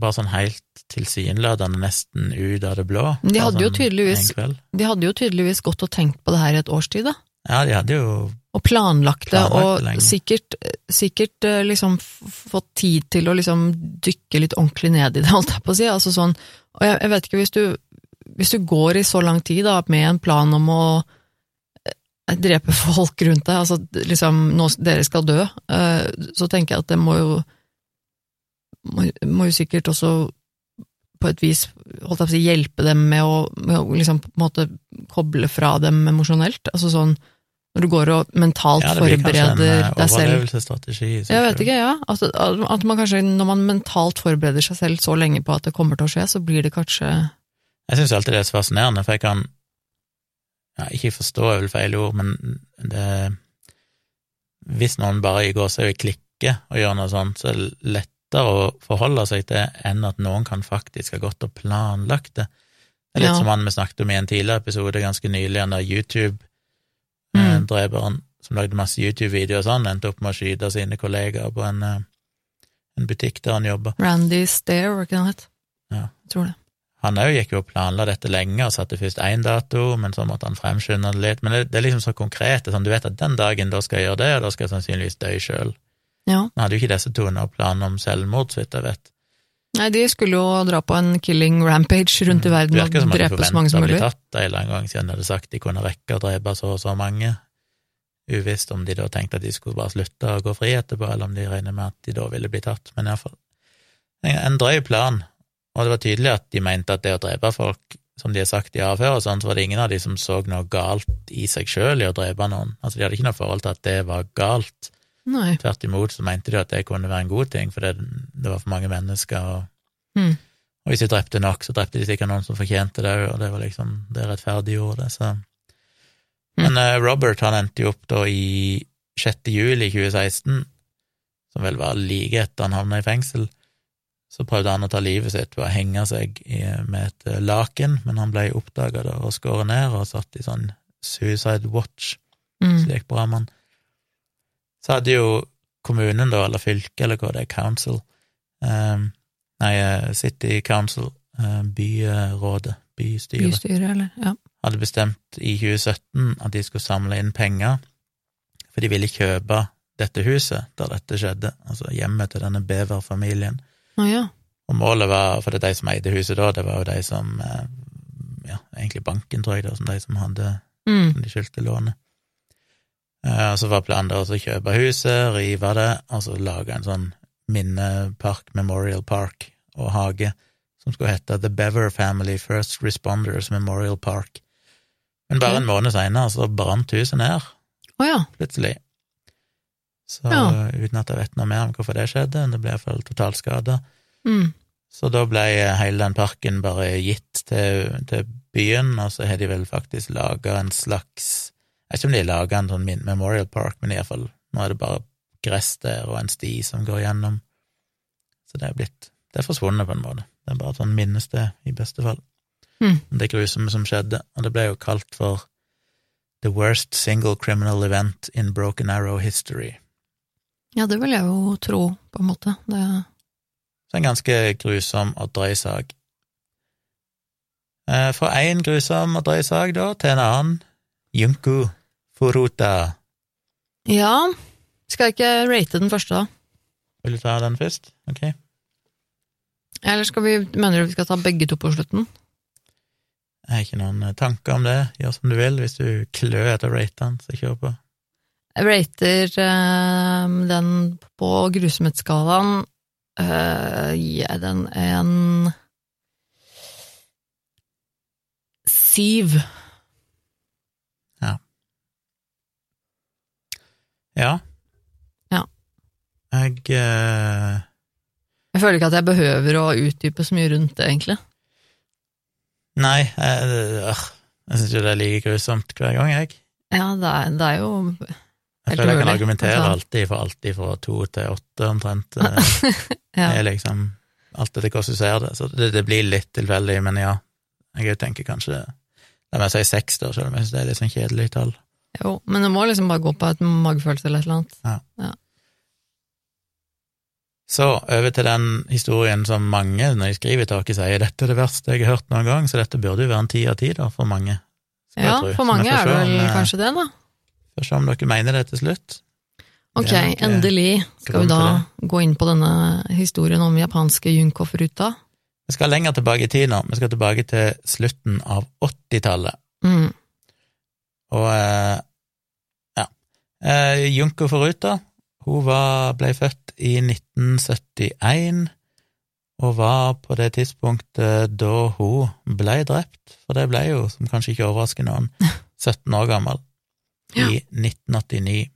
B: Bare sånn helt tilsynelatende nesten ut av det blå.
A: De hadde jo
B: sånn
A: tydeligvis- De hadde jo tydeligvis gått og tenkt på det her i et års tid, da.
B: Ja, de hadde jo
A: Og planlagt det, og sikkert, sikkert eh, liksom fått tid til å liksom dykke litt ordentlig ned i det, *laughs* holdt jeg på å si. Altså sånn, og jeg, jeg vet ikke, hvis du, hvis du går i så lang tid da, med en plan om å eh, drepe *laughs* folk rundt deg, altså liksom nå dere skal dø, eh, så tenker jeg at det må jo må, må jo sikkert også på et vis holdt jeg på å si, hjelpe dem med å, med å liksom på en måte koble fra dem emosjonelt. Altså sånn når du går og mentalt
B: Ja,
A: forbereder
B: eh,
A: deg selv. Jeg vet ikke, ja. At, at man kanskje, når man mentalt forbereder seg selv så lenge på at det kommer til å skje, så blir det kanskje
B: Jeg syns alltid det er så fascinerende, for jeg kan ja, Ikke forstå er vel feil ord, men det Hvis noen bare i gåsehud klikker og gjør noe sånt, så er det lettere å forholde seg til enn at noen kan faktisk ha gått og planlagt det. Det er litt
A: Ja.
B: som han vi snakket om i en tidligere episode ganske nylig, han der
A: Mm.
B: YouTube-dreperen som lagde masse YouTube-videoer og sånn, endte opp med å skyte sine kollegaer på en, eh, en butikk der han jobba.
A: Randy Stair, var ikke det han het?
B: Ja.
A: Jeg tror det.
B: han òg gikk jo og planla dette lenge og satte først én dato, men så måtte han fremskynde det litt. Men det, det er liksom så konkret. Sånn, du vet at den dagen da skal jeg gjøre det, og da skal jeg sannsynligvis dø sjøl.
A: Ja.
B: Han hadde jo ikke disse to noen planer om selvmord, så vidt jeg vet.
A: Nei, de skulle jo dra på en killing rampage rundt i verden og
B: drepe så mange som mulig. de
A: drepe så mange
B: forventa å bli tatt en eller annen gang siden de hadde sagt de kunne rekke å drepe så og så mange. Uvisst om de da tenkte at de skulle bare slutte å gå fri etterpå, eller om de regner med at de da ville bli tatt, men iallfall en, en drøy plan, og det var tydelig at de mente at det å drepe folk, som de har sagt i avhør og sånn, så var det ingen av de som så noe galt i seg sjøl i å drepe noen. Altså, de hadde ikke noe forhold til at det var galt.
A: Nei.
B: Tvert imot så mente de at det kunne være en god ting, for det, det var for mange mennesker, og,
A: Mm.
B: og hvis de drepte nok, så drepte de sikkert noen som fortjente det òg, og det var liksom Det rettferdiggjorde det, så Men eh, Robert, han endte jo opp da i 6. juli 2016, som vel var like etter han havna i fengsel. Så prøvde han å ta livet sitt ved å henge seg i, med et eh, laken, men han ble oppdaga og skåret ned og satt i sånn suicide watch, så
A: Mm.
B: det gikk bra med han. Så hadde jo kommunen, da, eller fylket, eller hva det er, council um, Nei, eh, City Council, uh, byrådet, bystyret,
A: bystyret eller? Ja.
B: hadde bestemt i 2017 at de skulle samle inn penger, for de ville kjøpe dette huset der dette skjedde, altså hjemmet til denne beverfamilien.
A: Oh, ja.
B: Og målet var, for det er de som eide huset da, det var jo de som eh, Ja, egentlig banken, tror jeg, da, som de som hadde
A: Mm.
B: som de skyldte lånet. Eh, så var planen da å kjøpe huset, rive det, og så lage en sånn minnepark, Memorial Park og hage, som skulle hete The Bever Family First Responders Memorial Park. Men bare en måned seinere så brant huset ned,
A: oh, ja.
B: plutselig. Så
A: Ja.
B: uten at jeg vet noe mer om hvorfor det skjedde, det ble iallfall totalskada.
A: Mm.
B: Så da ble hele den parken bare gitt til, til byen, og så har de vel faktisk laga en slags Jeg vet ikke om de lager laga en sånn Memorial Park, men iallfall nå er det bare gress der og en sti som går gjennom. Så det er blitt Det er forsvunnet på en måte. Det er bare et sånn minnested, i beste fall.
A: Mm.
B: Det grusomme som skjedde, og det ble jo kalt for The worst single criminal event in Broken Arrow history.
A: Ja, det vil jeg jo tro, på en måte. Det
B: Så en ganske grusom og drøy sak. Eh, Fra én grusom og drøy sak, da, til en annen. Junko Furuta.
A: Ja. Skal jeg ikke rate den første, da?
B: Vil du ta den først? Ok.
A: Eller skal vi, mener du vi skal ta begge to på slutten?
B: Jeg har ikke noen eh, tanker om det. Gjør som du vil. Hvis du klør etter å rate den, så kjør på.
A: Jeg rater eh, den på grusomhetsskalaen. Uh, gir jeg den en syv.
B: Ja.
A: Ja.
B: Jeg eh,
A: Jeg føler ikke at jeg behøver å utdype så mye rundt det, egentlig.
B: Nei, jeg, øh, jeg syns jo det er like grusomt hver gang, jeg.
A: Ja, det er, det er jo
B: Jeg føler jeg kan argumentere
A: Altså-
B: alltid for alltid fra to til åtte, omtrent. *laughs*
A: Ja.
B: Det er liksom alt etter hvordan du ser det. Så det, det blir litt tilfeldig, men ja. Jeg tenker kanskje La meg si seks, da, selv om jeg synes det er litt sånn kjedelig tall.
A: Jo, men det må liksom bare gå på et magefølelse eller et eller annet. Ja.
B: Så over til den historien som mange, når de skriver til oss, sier dette er det verste jeg har hørt noen gang, så dette burde jo være en ti av ti, da, for mange.
A: Ja, for mange er det vel
B: om, eh,
A: kanskje det, da.
B: Får se om dere mener det til slutt.
A: Ok,
B: eh,
A: endelig skal vi da gå inn på denne historien om japanske Junkoff-ruta.
B: Vi skal lenger tilbake i tid nå. Vi skal tilbake til slutten av 80-tallet.
A: Mm.
B: Og eh, ja. Eh, Junko Foruta hun var, ble født i 1971, og var på det tidspunktet da hun ble drept, for det ble jo, som kanskje ikke overrasker noen, *laughs* 17 år gammel, i 1989.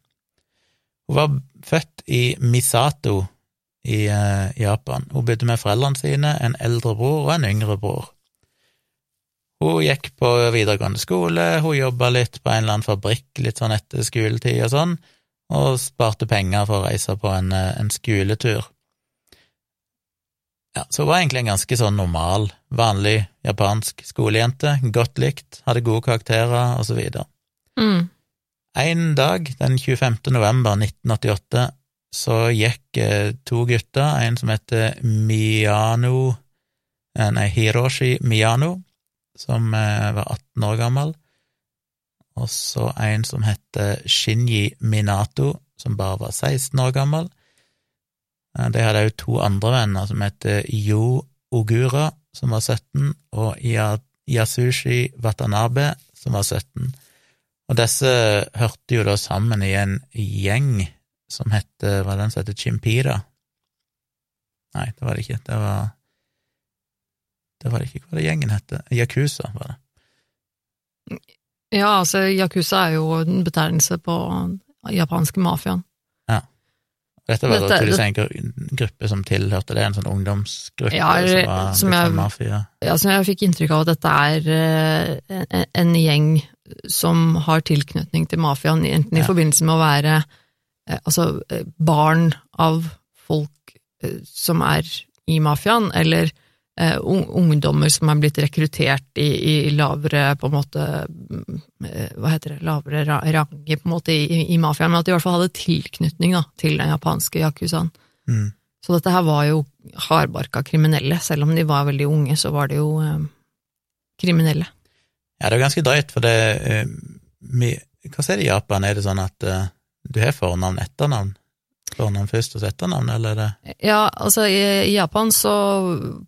B: Hun var født i Misato i eh, Japan. Hun bodde med foreldrene sine, en eldre bror og en yngre bror. Hun gikk på videregående skole, hun jobba litt på en eller annen fabrikk litt sånn etter skoletid og sånn, og sparte penger for å reise på en, eh, en skoletur. Ja, så hun var egentlig en ganske sånn normal, vanlig japansk skolejente, godt likt, hadde gode karakterer og så videre.
A: Mm.
B: En dag, den 25. november 1988, så gikk eh, to gutter, en som heter Miyano eh, nei, Hiroshi Miyano, som eh, var 18 år gammel, og så en som heter Shinji Minato, som bare var 16 år gammel. De hadde òg to andre venner som heter Yo Ogura, som var 17, og Yasushi Watanabe, som var 17. Og disse hørte jo da sammen i en gjeng som heter Hva den som heter Chimpira? Nei, det var det ikke. Det var Det var det ikke. Hva det gjengen het? Yakuza, var det.
A: Ja, altså, yakuza er jo en betegnelse på japanske mafiaen.
B: Dette var da tydeligvis en gruppe som tilhørte det, en sånn ungdomsgruppe
A: Ja,
B: som var
A: som jeg-
B: sånn mafia.
A: Ja, som jeg fikk inntrykk av at dette er eh, en, en gjeng som har tilknytning til mafiaen, enten i forbindelse med å være eh, altså, eh, barn av folk som er i mafiaen, eller eh, ungdommer som er blitt rekruttert i, i lavere, på en måte eh, Hva heter det, lavere ra- ranger, på en måte, i, i mafiaen, men at de i hvert fall hadde tilknytning da, til den japanske yakuzaen.
B: Mm.
A: Så dette her var jo hardbarka kriminelle, selv om de var veldig unge, så var det jo eh, kriminelle.
B: Ja, det er jo ganske drøyt, for det eh, Hva sier det i Japan? Er det sånn at eh, du har fornavn, etternavn? Fornavn først og etternavn, eller er det
A: Ja, altså i, Japan så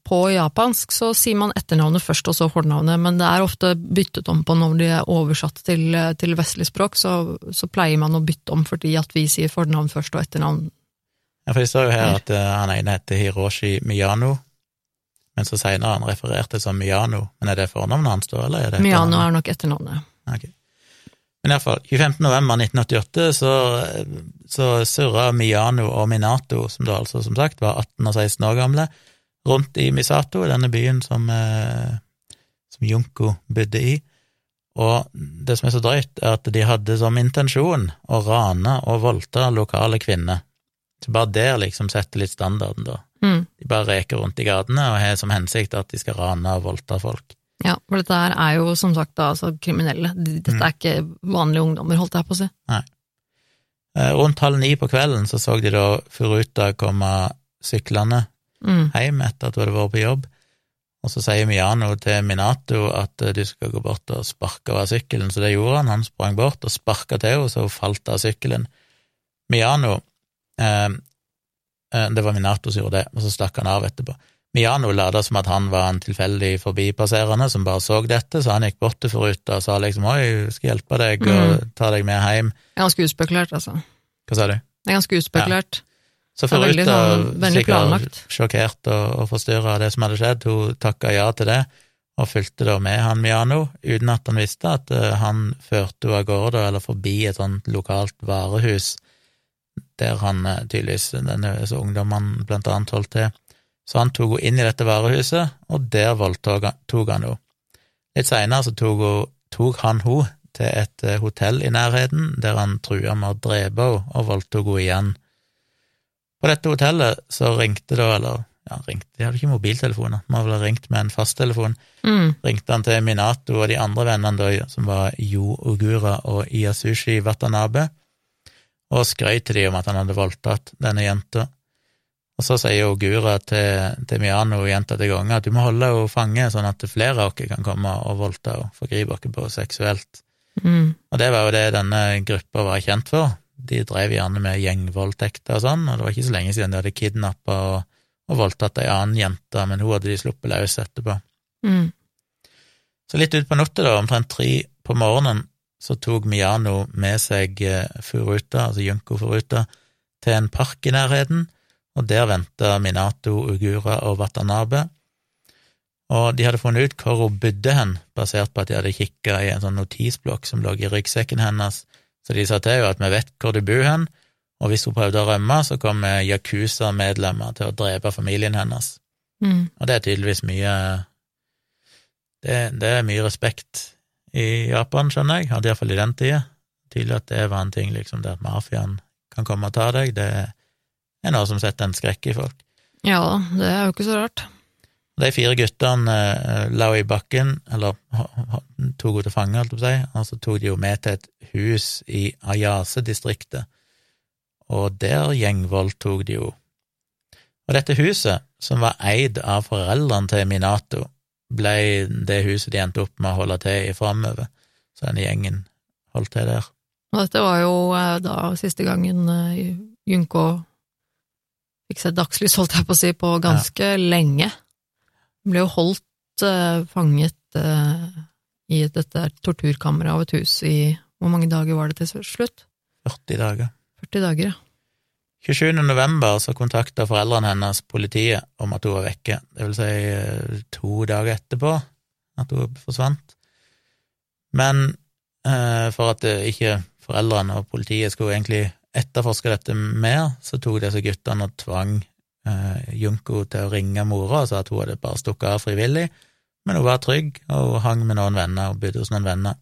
A: På japansk så sier man etternavnet først og så fornavnet, men det er ofte byttet om på når de er oversatt til, til vestlig språk, så, så pleier man å bytte om fordi at vi sier fornavn først og etternavn.
B: Ja, for jeg står jo her at uh, han ene heter Hiroshi Miyano, men så seinere han refererte som Miyano. Men er det fornavnet hans da, eller er det etternavnet?
A: Miyano er nok etternavnet.
B: Ok. Men iallfall, 25. november 1988 så, så surra Miyano og Minato, som da altså som sagt var 18 og 16 år gamle, rundt i Misato, denne byen som, eh, som Junko bodde i. Og det som er så drøyt, er at de hadde som intensjon å rane og voldta lokale kvinner. Så bare der liksom setter litt standarden, da.
A: Mm.
B: De bare reker rundt i gatene og har som hensikt at de skal rane og voldta folk.
A: Ja, for dette her er jo som sagt da, altså kriminelle. Dette
B: Mm.
A: er ikke vanlige ungdommer, holdt jeg på å si.
B: Nei. Rundt halv ni på kvelden så så de da Furuta komme syklende
A: Mm.
B: hjem etter at hun hadde vært på jobb, og så sier Miano til Minato at eh, du skal gå bort og sparke av sykkelen, så det gjorde han. Han sprang bort og sparka til henne, så hun falt av sykkelen. Miano eh, eh, Det var Minato som gjorde det, og så stakk han av etterpå. Miyano lada som at han var en tilfeldig forbipasserende som bare så dette, så han gikk bort til Furuta og sa liksom oi, jeg skal hjelpe deg og ta deg med hjem.
A: Ganske uspekulert, altså.
B: Hva sa du?
A: Det er ganske uspekulert.
B: Så
A: Det er
B: Furuta,
A: sånn-
B: sikkert sjokkert og, og forstyrra av det som hadde skjedd, hun takka ja til det, og fulgte da med han Miano, uten at han visste at eh, han førte henne av gårde, eller forbi et sånt lokalt varehus, der han eh, tydeligvis, denne ungdommen blant annet holdt til. Så han tok henne inn i dette varehuset, og der voldtok han henne. Litt seinere så tok, hun, tok han henne til et eh, hotell i nærheten, der han trua med å drepe henne, og voldtok henne igjen. På dette hotellet så ringte da, eller ja, ringte, de hadde ikke mobiltelefoner, må vel ringt med en fasttelefon,
A: Mm.
B: ringte han til Minato og de andre vennene da, som var Yo Ogura og Iyasushi Watanabe, og skrøt til de om at han hadde voldtatt denne jenta. Og så sier Ogura til, til Miano gjentatte ganger at du må holde henne fange, sånn at flere av dere kan komme og voldta og forgripe dere på seksuelt.
A: Mm.
B: Og det var jo det denne gruppa var kjent for. De drev gjerne med gjengvoldtekter og sånn, og det var ikke så lenge siden de hadde kidnappa og, og voldtatt ei annen jente, men hun hadde de sluppet løs etterpå.
A: Mm.
B: Så litt utpå natta, da, omtrent tre på morgenen, så tok Miano med seg eh, Furuta, altså Junko Furuta, til en park i nærheten, og der venta Minato, Ugura og Watanabe. Og de hadde funnet ut hvor hun bodde hen, basert på at de hadde kikka i en sånn notisblokk som lå i ryggsekken hennes. Så de sa til henne at vi vet hvor du bor hen, og hvis hun prøvde å rømme, så kommer Yakuza-medlemmer til å drepe familien hennes.
A: Mm.
B: Og det er tydeligvis mye det, det er mye respekt i Japan, skjønner jeg, hadde iallfall i den tida. Tydelig at det var en ting, liksom, det at mafiaen kan komme og ta deg, det er noe som setter en skrekk i folk.
A: Ja da, det er jo ikke så rart.
B: De fire guttene eh, la i bakken, eller tok henne til fange, holdt jeg på å si, og så tok de henne med til et hus i Ayase-distriktet, og der gjengvoldtok de henne. Og dette huset, som var eid av foreldrene til Minato, ble det huset de endte opp med å holde til i framover. Så denne gjengen holdt til der.
A: Og dette var jo eh, da siste gangen eh, Junko fikk seg dagslys, holdt jeg på å si, på ganske lenge. Hun ble jo holdt uh, fanget uh, i dette torturkammeret av et hus i Hvor mange dager var det til slutt?
B: 40 dager.
A: 40 dager, ja.
B: 27. november så kontakta foreldrene hennes politiet om at hun var vekke, det vil si eh, to dager etterpå at hun forsvant. Men eh, for at ikke foreldrene og politiet skulle egentlig etterforske dette mer, så tok disse guttene og tvang eh, Junko til å ringe mora og sa at hun hadde bare stukket av frivillig, men hun var trygg, og hun hang med noen venner og bodde hos noen venner.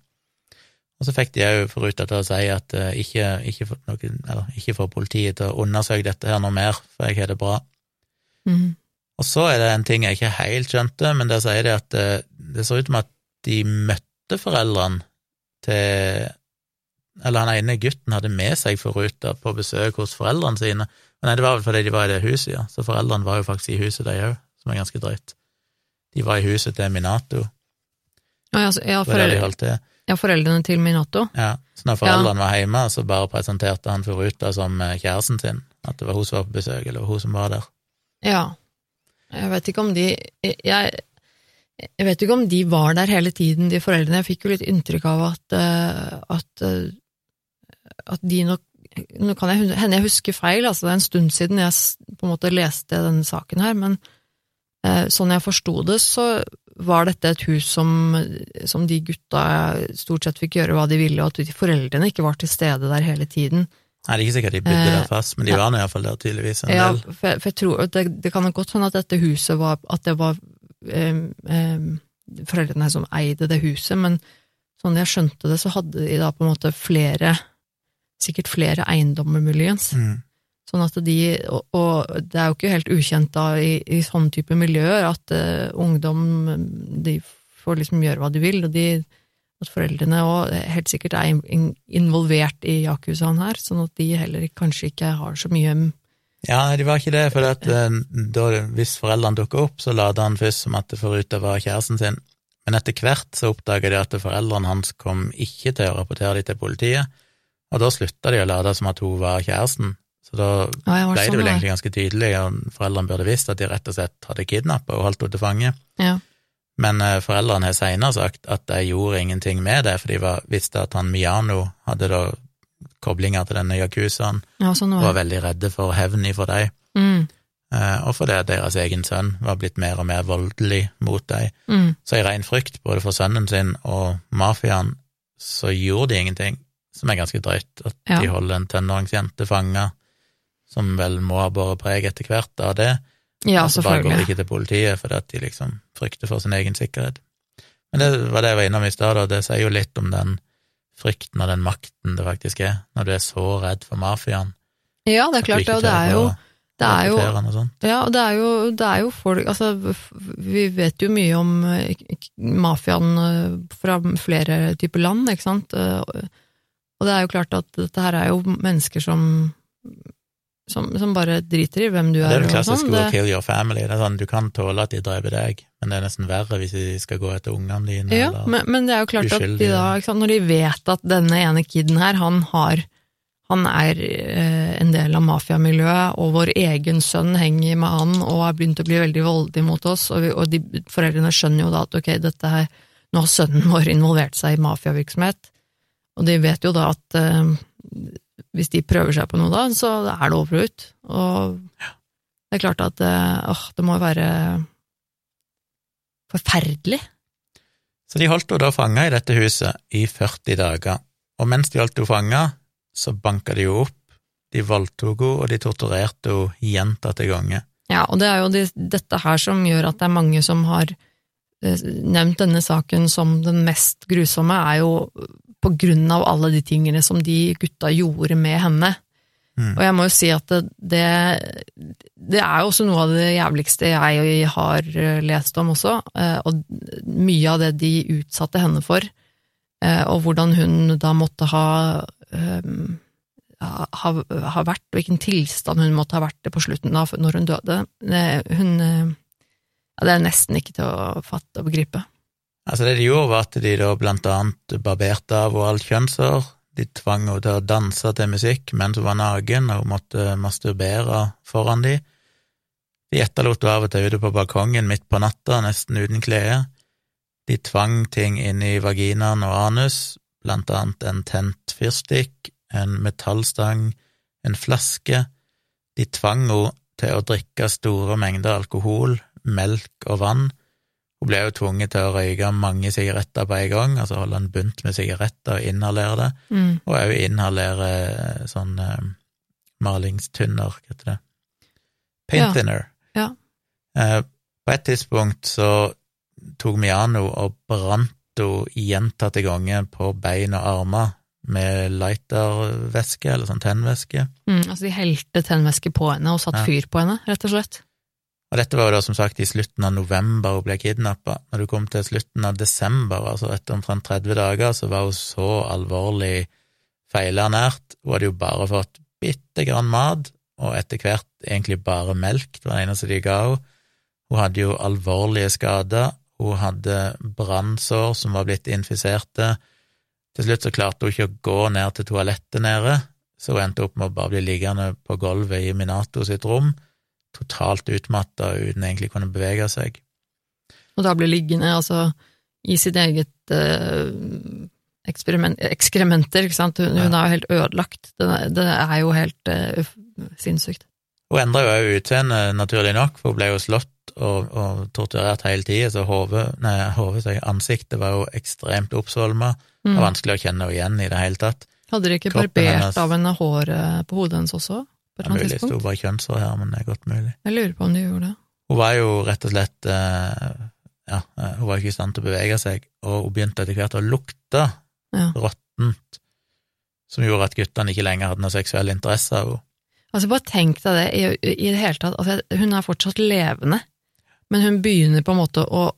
B: Og så fikk de òg forruta til å si at eh, ikke, ikke, for noen, eller, ikke for politiet til å undersøke dette her noe mer, for jeg har det bra.
A: Mm.
B: Og så er det en ting jeg ikke helt skjønte, men der sier de at eh, det ser ut som at de møtte foreldrene til Eller han ene gutten hadde med seg forruta på besøk hos foreldrene sine. Nei, det var vel fordi de var i det huset, ja. Så foreldrene var jo faktisk i huset, de òg, som er ganske drøyt. De var i huset til Minato.
A: Ja, ja, ja,
B: foreldre, de holdt til.
A: ja, foreldrene til Minato.
B: Ja, så når foreldrene var hjemme, så bare presenterte han Furuta som eh, kjæresten sin, at det var hun som var på besøk, eller hun som var der.
A: Ja. Jeg vet ikke om de jeg, jeg vet ikke om de var der hele tiden, de foreldrene. Jeg fikk jo litt inntrykk av at, eh, at, eh, at de nok Nå kan jeg hende jeg husker feil, altså det er en stund siden jeg på en måte leste denne saken her, men eh, sånn jeg forsto det, så var dette et hus som, som de gutta stort sett fikk gjøre hva de ville, og at foreldrene ikke var til stede der hele tiden.
B: Nei, det er ikke sikkert de bodde der
A: Eh,
B: fast, men de
A: ja.
B: var nå iallfall der tydeligvis en
A: Ja,
B: del.
A: for, for jeg tror det, det kan godt hende at dette huset var At det var em, em, foreldrene som eide det huset, men sånn jeg skjønte det, så hadde de da på en måte flere Sikkert flere eiendommer, muligens.
B: Mm.
A: Sånn at de Og, og det er jo ikke helt ukjent da i, i sånne type miljøer at uh, ungdom de får liksom gjøre hva de vil, og de at foreldrene òg helt sikkert er in- in- involvert i yakuzaen her, sånn at de heller kanskje ikke har så mye
B: Ja, de var ikke det, for at, uh, da, hvis foreldrene dukka opp, så later han først som at Furuta var kjæresten sin, men etter hvert så oppdager de at foreldrene hans kom ikke til å rapportere det til politiet, og da slutta de å late som at hun var kjæresten, så da ble det
A: sånn
B: vel egentlig ganske tydelig, og foreldrene burde visst at de rett og slett hadde kidnappa og holdt henne til fange.
A: Ja.
B: Men eh, foreldrene har senere sagt at de gjorde ingenting med det, for de var, visste at han Miano hadde da koblinger til denne yakuzaen,
A: Ja, sånn
B: og
A: var
B: var veldig redde for hevn ifra dem,
A: Mm,
B: eh, og fordi deres egen sønn var blitt mer og mer voldelig mot dem.
A: mm,
B: Så i ren frykt både for sønnen sin og mafiaen, så gjorde de ingenting, som er ganske drøyt, at
A: Ja.
B: de holder en tenåringsjente fanga, som vel må ha båret preg etter hvert av det,
A: ja,
B: og så bare går de ikke til politiet fordi at de liksom frykter for sin egen sikkerhet. Men det var det jeg var innom i stad, og det sier jo litt om den frykten og den makten det faktisk er, når du er så redd for mafiaen.
A: Ja, det er klart og det er jo det er jo, ja, og det er jo, det er jo folk Altså, vi vet jo mye om eh, mafiaen eh, fra flere typer land, ikke sant? Og det er jo klart at dette her er jo mennesker som som, som bare driter i hvem du er.
B: Det
A: er.
B: det klassiske
A: sånn.
B: 'kill your family'. Det er sånn, Du kan tåle at de dreper deg, men det er nesten verre hvis de skal gå etter ungene dine.
A: Ja,
B: eller...
A: men, men det er jo klart at de da, sant, når de vet at denne ene kiden her, han har han er eh, en del av mafiamiljøet, og vår egen sønn henger med han og har begynt å bli veldig voldelig mot oss, og, vi, og de, foreldrene skjønner jo da at ok, dette her, nå har sønnen vår involvert seg i mafiavirksomhet, og de vet jo da at eh, hvis de prøver seg på noe da, så er det over og det er klart at eh, åh, det må være forferdelig.
B: Så de holdt henne da fanga i dette huset i 40 dager, og mens de holdt henne fanga, så banka de henne opp, de voldtok henne, og de torturerte henne gjentatte ganger.
A: Ja, og det er jo de, dette her som gjør at det er mange som har eh, nevnt denne saken som den mest grusomme, er jo på grunn av alle de tingene som de gutta gjorde med henne.
B: Mm.
A: Og jeg må jo si at det, det, det er jo også noe av det jævligste jeg har eh, lest om også, eh, og mye av det de utsatte henne for, eh, og hvordan hun da måtte ha eh, har, har vært, hvilken tilstand hun måtte ha vært på slutten da, når hun døde. Hun ja, Det er nesten ikke til å fatte og begripe.
B: Altså Det de gjorde, var at de da blant annet barberte av henne alt kjønnshår. De tvang henne til å danse til musikk mens hun var naken, og hun måtte masturbere foran de. De etterlot henne av og til ute på balkongen midt på natta, nesten uten klede. De tvang ting inn i vaginaen og anus, blant annet en tent fyrstikk, en metallstang, en flaske. De tvang henne til å drikke store mengder alkohol, melk og vann. Hun ble jo tvunget til å røyke mange sigaretter på en gang, altså holde en bunt med sigaretter og inhalere det,
A: Mm.
B: og òg inhalere sånn eh, malingstynner, hva heter det, paint
A: Ja.
B: thinner.
A: Ja.
B: Eh, på et tidspunkt så tok Miano og brant henne gjentatte ganger på bein og armer med lightervæske, eller sånn tennvæske.
A: Mm, altså de helte tennvæske på henne og satt
B: Ja.
A: fyr på henne, rett og slett.
B: Og dette var jo da som sagt i slutten av november hun ble kidnappa. Når du kom til slutten av desember, altså etter omtrent 30 dager, så var hun så alvorlig feilernært. Hun hadde jo bare fått bitte grann mat, og etter hvert egentlig bare melk, det var det eneste de ga henne. Hun hadde jo alvorlige skader, hun hadde brannsår som var blitt infiserte. Til slutt så klarte hun ikke å gå ned til toalettet nede, så hun endte opp med å bare bli liggende på gulvet i Minato sitt rom totalt utmatta uten egentlig kunne bevege seg.
A: Og da blir liggende altså i sitt eget eh, ekskrementer, ikke sant. Hun, hun er jo helt ødelagt. Det, det er jo helt eh, sinnssykt.
B: Hun endra jo òg utseende, naturlig nok, for hun ble jo slått og, og torturert hele tida, så hoved nei, ansiktet var jo ekstremt oppsvolma. Det
A: Mm.
B: var vanskelig å kjenne henne igjen i det hele tatt.
A: Hadde de ikke
B: Kroppen
A: barbert
B: hennes-
A: av henne håret på hodet hennes også? På
B: Det
A: et
B: er
A: eller annet
B: mulig det sto
A: tidspunkt?
B: bare kjønnsår her, men det er godt mulig.
A: Jeg lurer på om du gjorde det.
B: Hun var jo rett og slett eh, Ja, eh, hun var ikke i stand til å bevege seg, og hun begynte etter hvert å lukte
A: Ja.
B: råttent, som gjorde at guttene ikke lenger hadde noe seksuell interesse av henne.
A: Altså, bare tenk deg det, i, i det hele tatt. Altså, hun er fortsatt levende, men hun begynner på en måte å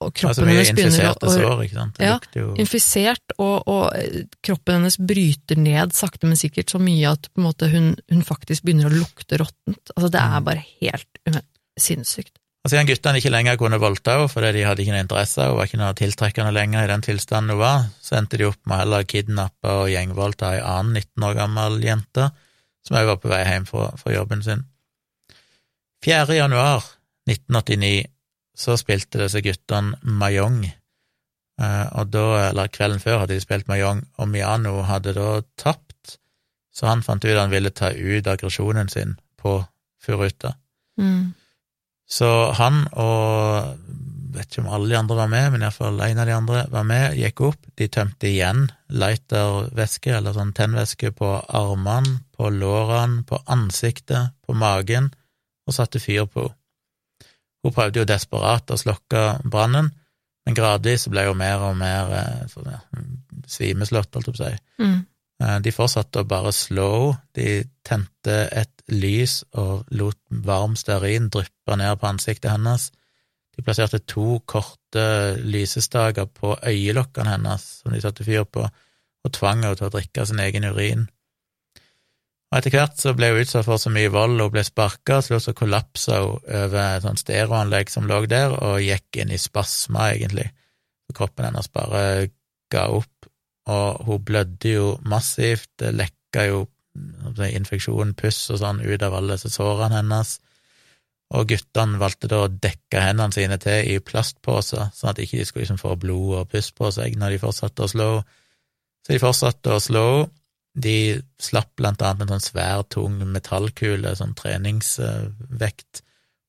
A: og kroppen
B: Altså
A: hennes begynner å,
B: sår, ikke sant. Det
A: Ja,
B: jo
A: infisert, og, og eh, kroppen hennes bryter ned sakte, men sikkert så mye at måte hun, hun faktisk begynner å lukte råttent. Altså, det er
B: Mm.
A: bare helt uh, sinnssykt.
B: Og siden guttene ikke lenger kunne voldta henne fordi de hadde ikke noe interesse hun var ikke noe tiltrekkende lenger i den tilstanden hun var, så endte de opp med å heller kidnappe og gjengvoldta ei annen 19 år gammel jente, som òg var på vei hjem fra, fra jobben sin. 4. januar 1989 så spilte disse guttene mahjong, eh, og da, eller kvelden før hadde de spilt Mayong, og Miano hadde da tapt, så han fant ut at han ville ta ut aggresjonen sin på Furuta.
A: Mm.
B: Så han og vet ikke om alle de andre var med, men iallfall en av de andre var med, gikk opp. De tømte igjen lightervæske, eller sånn tennvæske, på armene, på lårene, på ansiktet, på magen, og satte fyr på henne. Hun prøvde jo desperat å slokke brannen, men gradvis ble hun mer og mer eh, sånn, ja, svimeslått, holdt jeg på å si.
A: Mm.
B: Eh, De fortsatte å bare slå henne. De tente et lys og lot varm stearin dryppe ned på ansiktet hennes. De plasserte to korte lysestaker på øyelokkene hennes som de satte fyr på, og tvang henne til å drikke sin egen urin. Og etter hvert så ble hun utsatt for så mye vold og ble sparka, så så kollapsa hun over et sånt stereoanlegg som lå der, og gikk inn i spasma, egentlig. Kroppen hennes bare ga opp, og hun blødde jo massivt, det lekka jo infeksjon, puss og sånn ut av alle sårene hennes, og guttene valgte da å dekke hendene sine til i plastposer, sånn at ikke de skulle liksom få blod og puss på seg når de fortsatte å slå henne. Så de fortsatte å slå henne. De slapp blant annet en sånn svær, tung metallkule, sånn treningsvekt,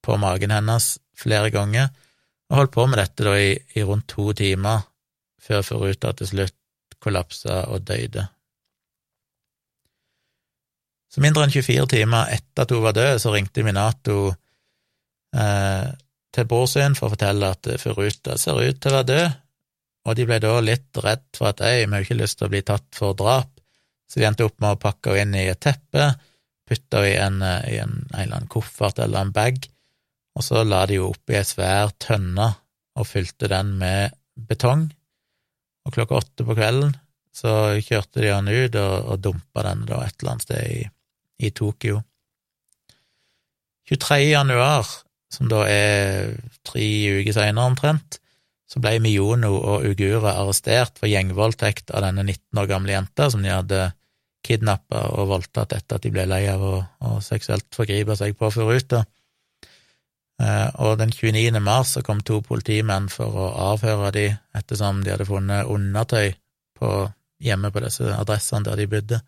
B: på magen hennes flere ganger, og holdt på med dette da i, i rundt to timer før Furuta til slutt kollapsa og døde. Så mindre enn 24 timer etter at hun var død, så ringte Minato eh, til bror sin for å fortelle at Furuta ser ut til å være død, og de ble da litt redd for at ei, vi har ikke lyst til å bli tatt for drap, så de endte opp med å pakke henne inn i et teppe, putte henne i en, i en, en eller annen koffert eller en bag, og så la de henne oppi ei svær tønne og fylte den med betong, og klokka åtte på kvelden så kjørte de han ut og, og dumpa den da et eller annet sted i, i Tokyo. 23. januar, som da er tre uker seinere omtrent, så ble Miono og Ugura arrestert for gjengvoldtekt av denne 19 år gamle jenta som de hadde kidnappa og voldtatt etter at de ble lei av å, å seksuelt forgripe seg på Furuta. Eh, og den 29. mars så kom to politimenn for å avhøre de ettersom de hadde funnet undertøy på, hjemme på disse adressene der de bodde.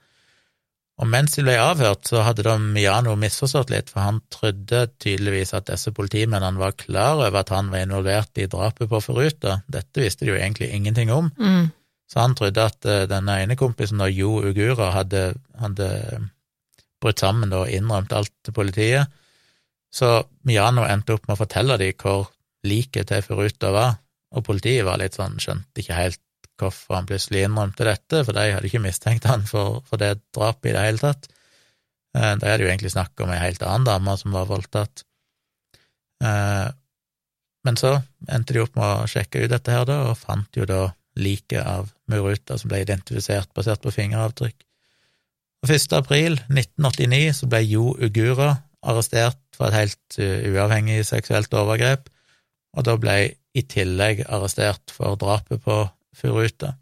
B: Og mens de ble avhørt, så hadde da Miano misforstått litt, for han trodde tydeligvis at disse politimennene var klar over at han var involvert i drapet på Furuta. Dette visste de jo egentlig ingenting om.
A: Mm.
B: Så han trodde at uh, denne ene kompisen, da, Jo Ugura, hadde, hadde brutt sammen og innrømt alt til politiet. Så Miano endte opp med å fortelle dem hvor liket til Furuta var, og politiet var litt sånn, skjønte ikke helt hvorfor han plutselig innrømte dette, for de hadde ikke mistenkt han for, for det drapet i det hele tatt. Uh, de hadde jo egentlig snakket om ei helt annen dame som var voldtatt. Uh, men så endte de opp med å sjekke ut dette her, da, og fant jo da liket av Muruta som ble identifisert basert på fingeravtrykk. Og 1. april 1989 så ble Jo Ugura arrestert for et helt uh, uavhengig seksuelt overgrep, og da ble i tillegg arrestert for drapet på Furuta.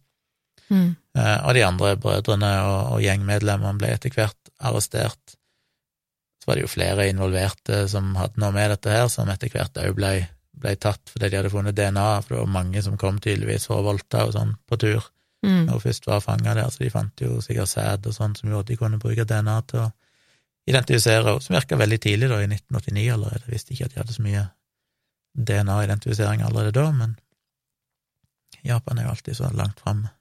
A: Mm.
B: Uh, og de andre brødrene og, og gjengmedlemmene ble etter hvert arrestert. Så var det jo flere involverte som hadde noe med dette her, som etter hvert òg ble ble tatt fordi de hadde funnet DNA, for det var mange som kom tydeligvis for å voldta og sånn på tur
A: Mm.
B: når hun først var fanga der, så de fant jo sikkert sæd og sånn som gjorde at de kunne bruke DNA til å identifisere henne, som virka veldig tidlig, da, i 1989 allerede. Jeg visste ikke at de hadde så mye DNA-identifisering allerede da, men Japan er jo alltid så langt framme.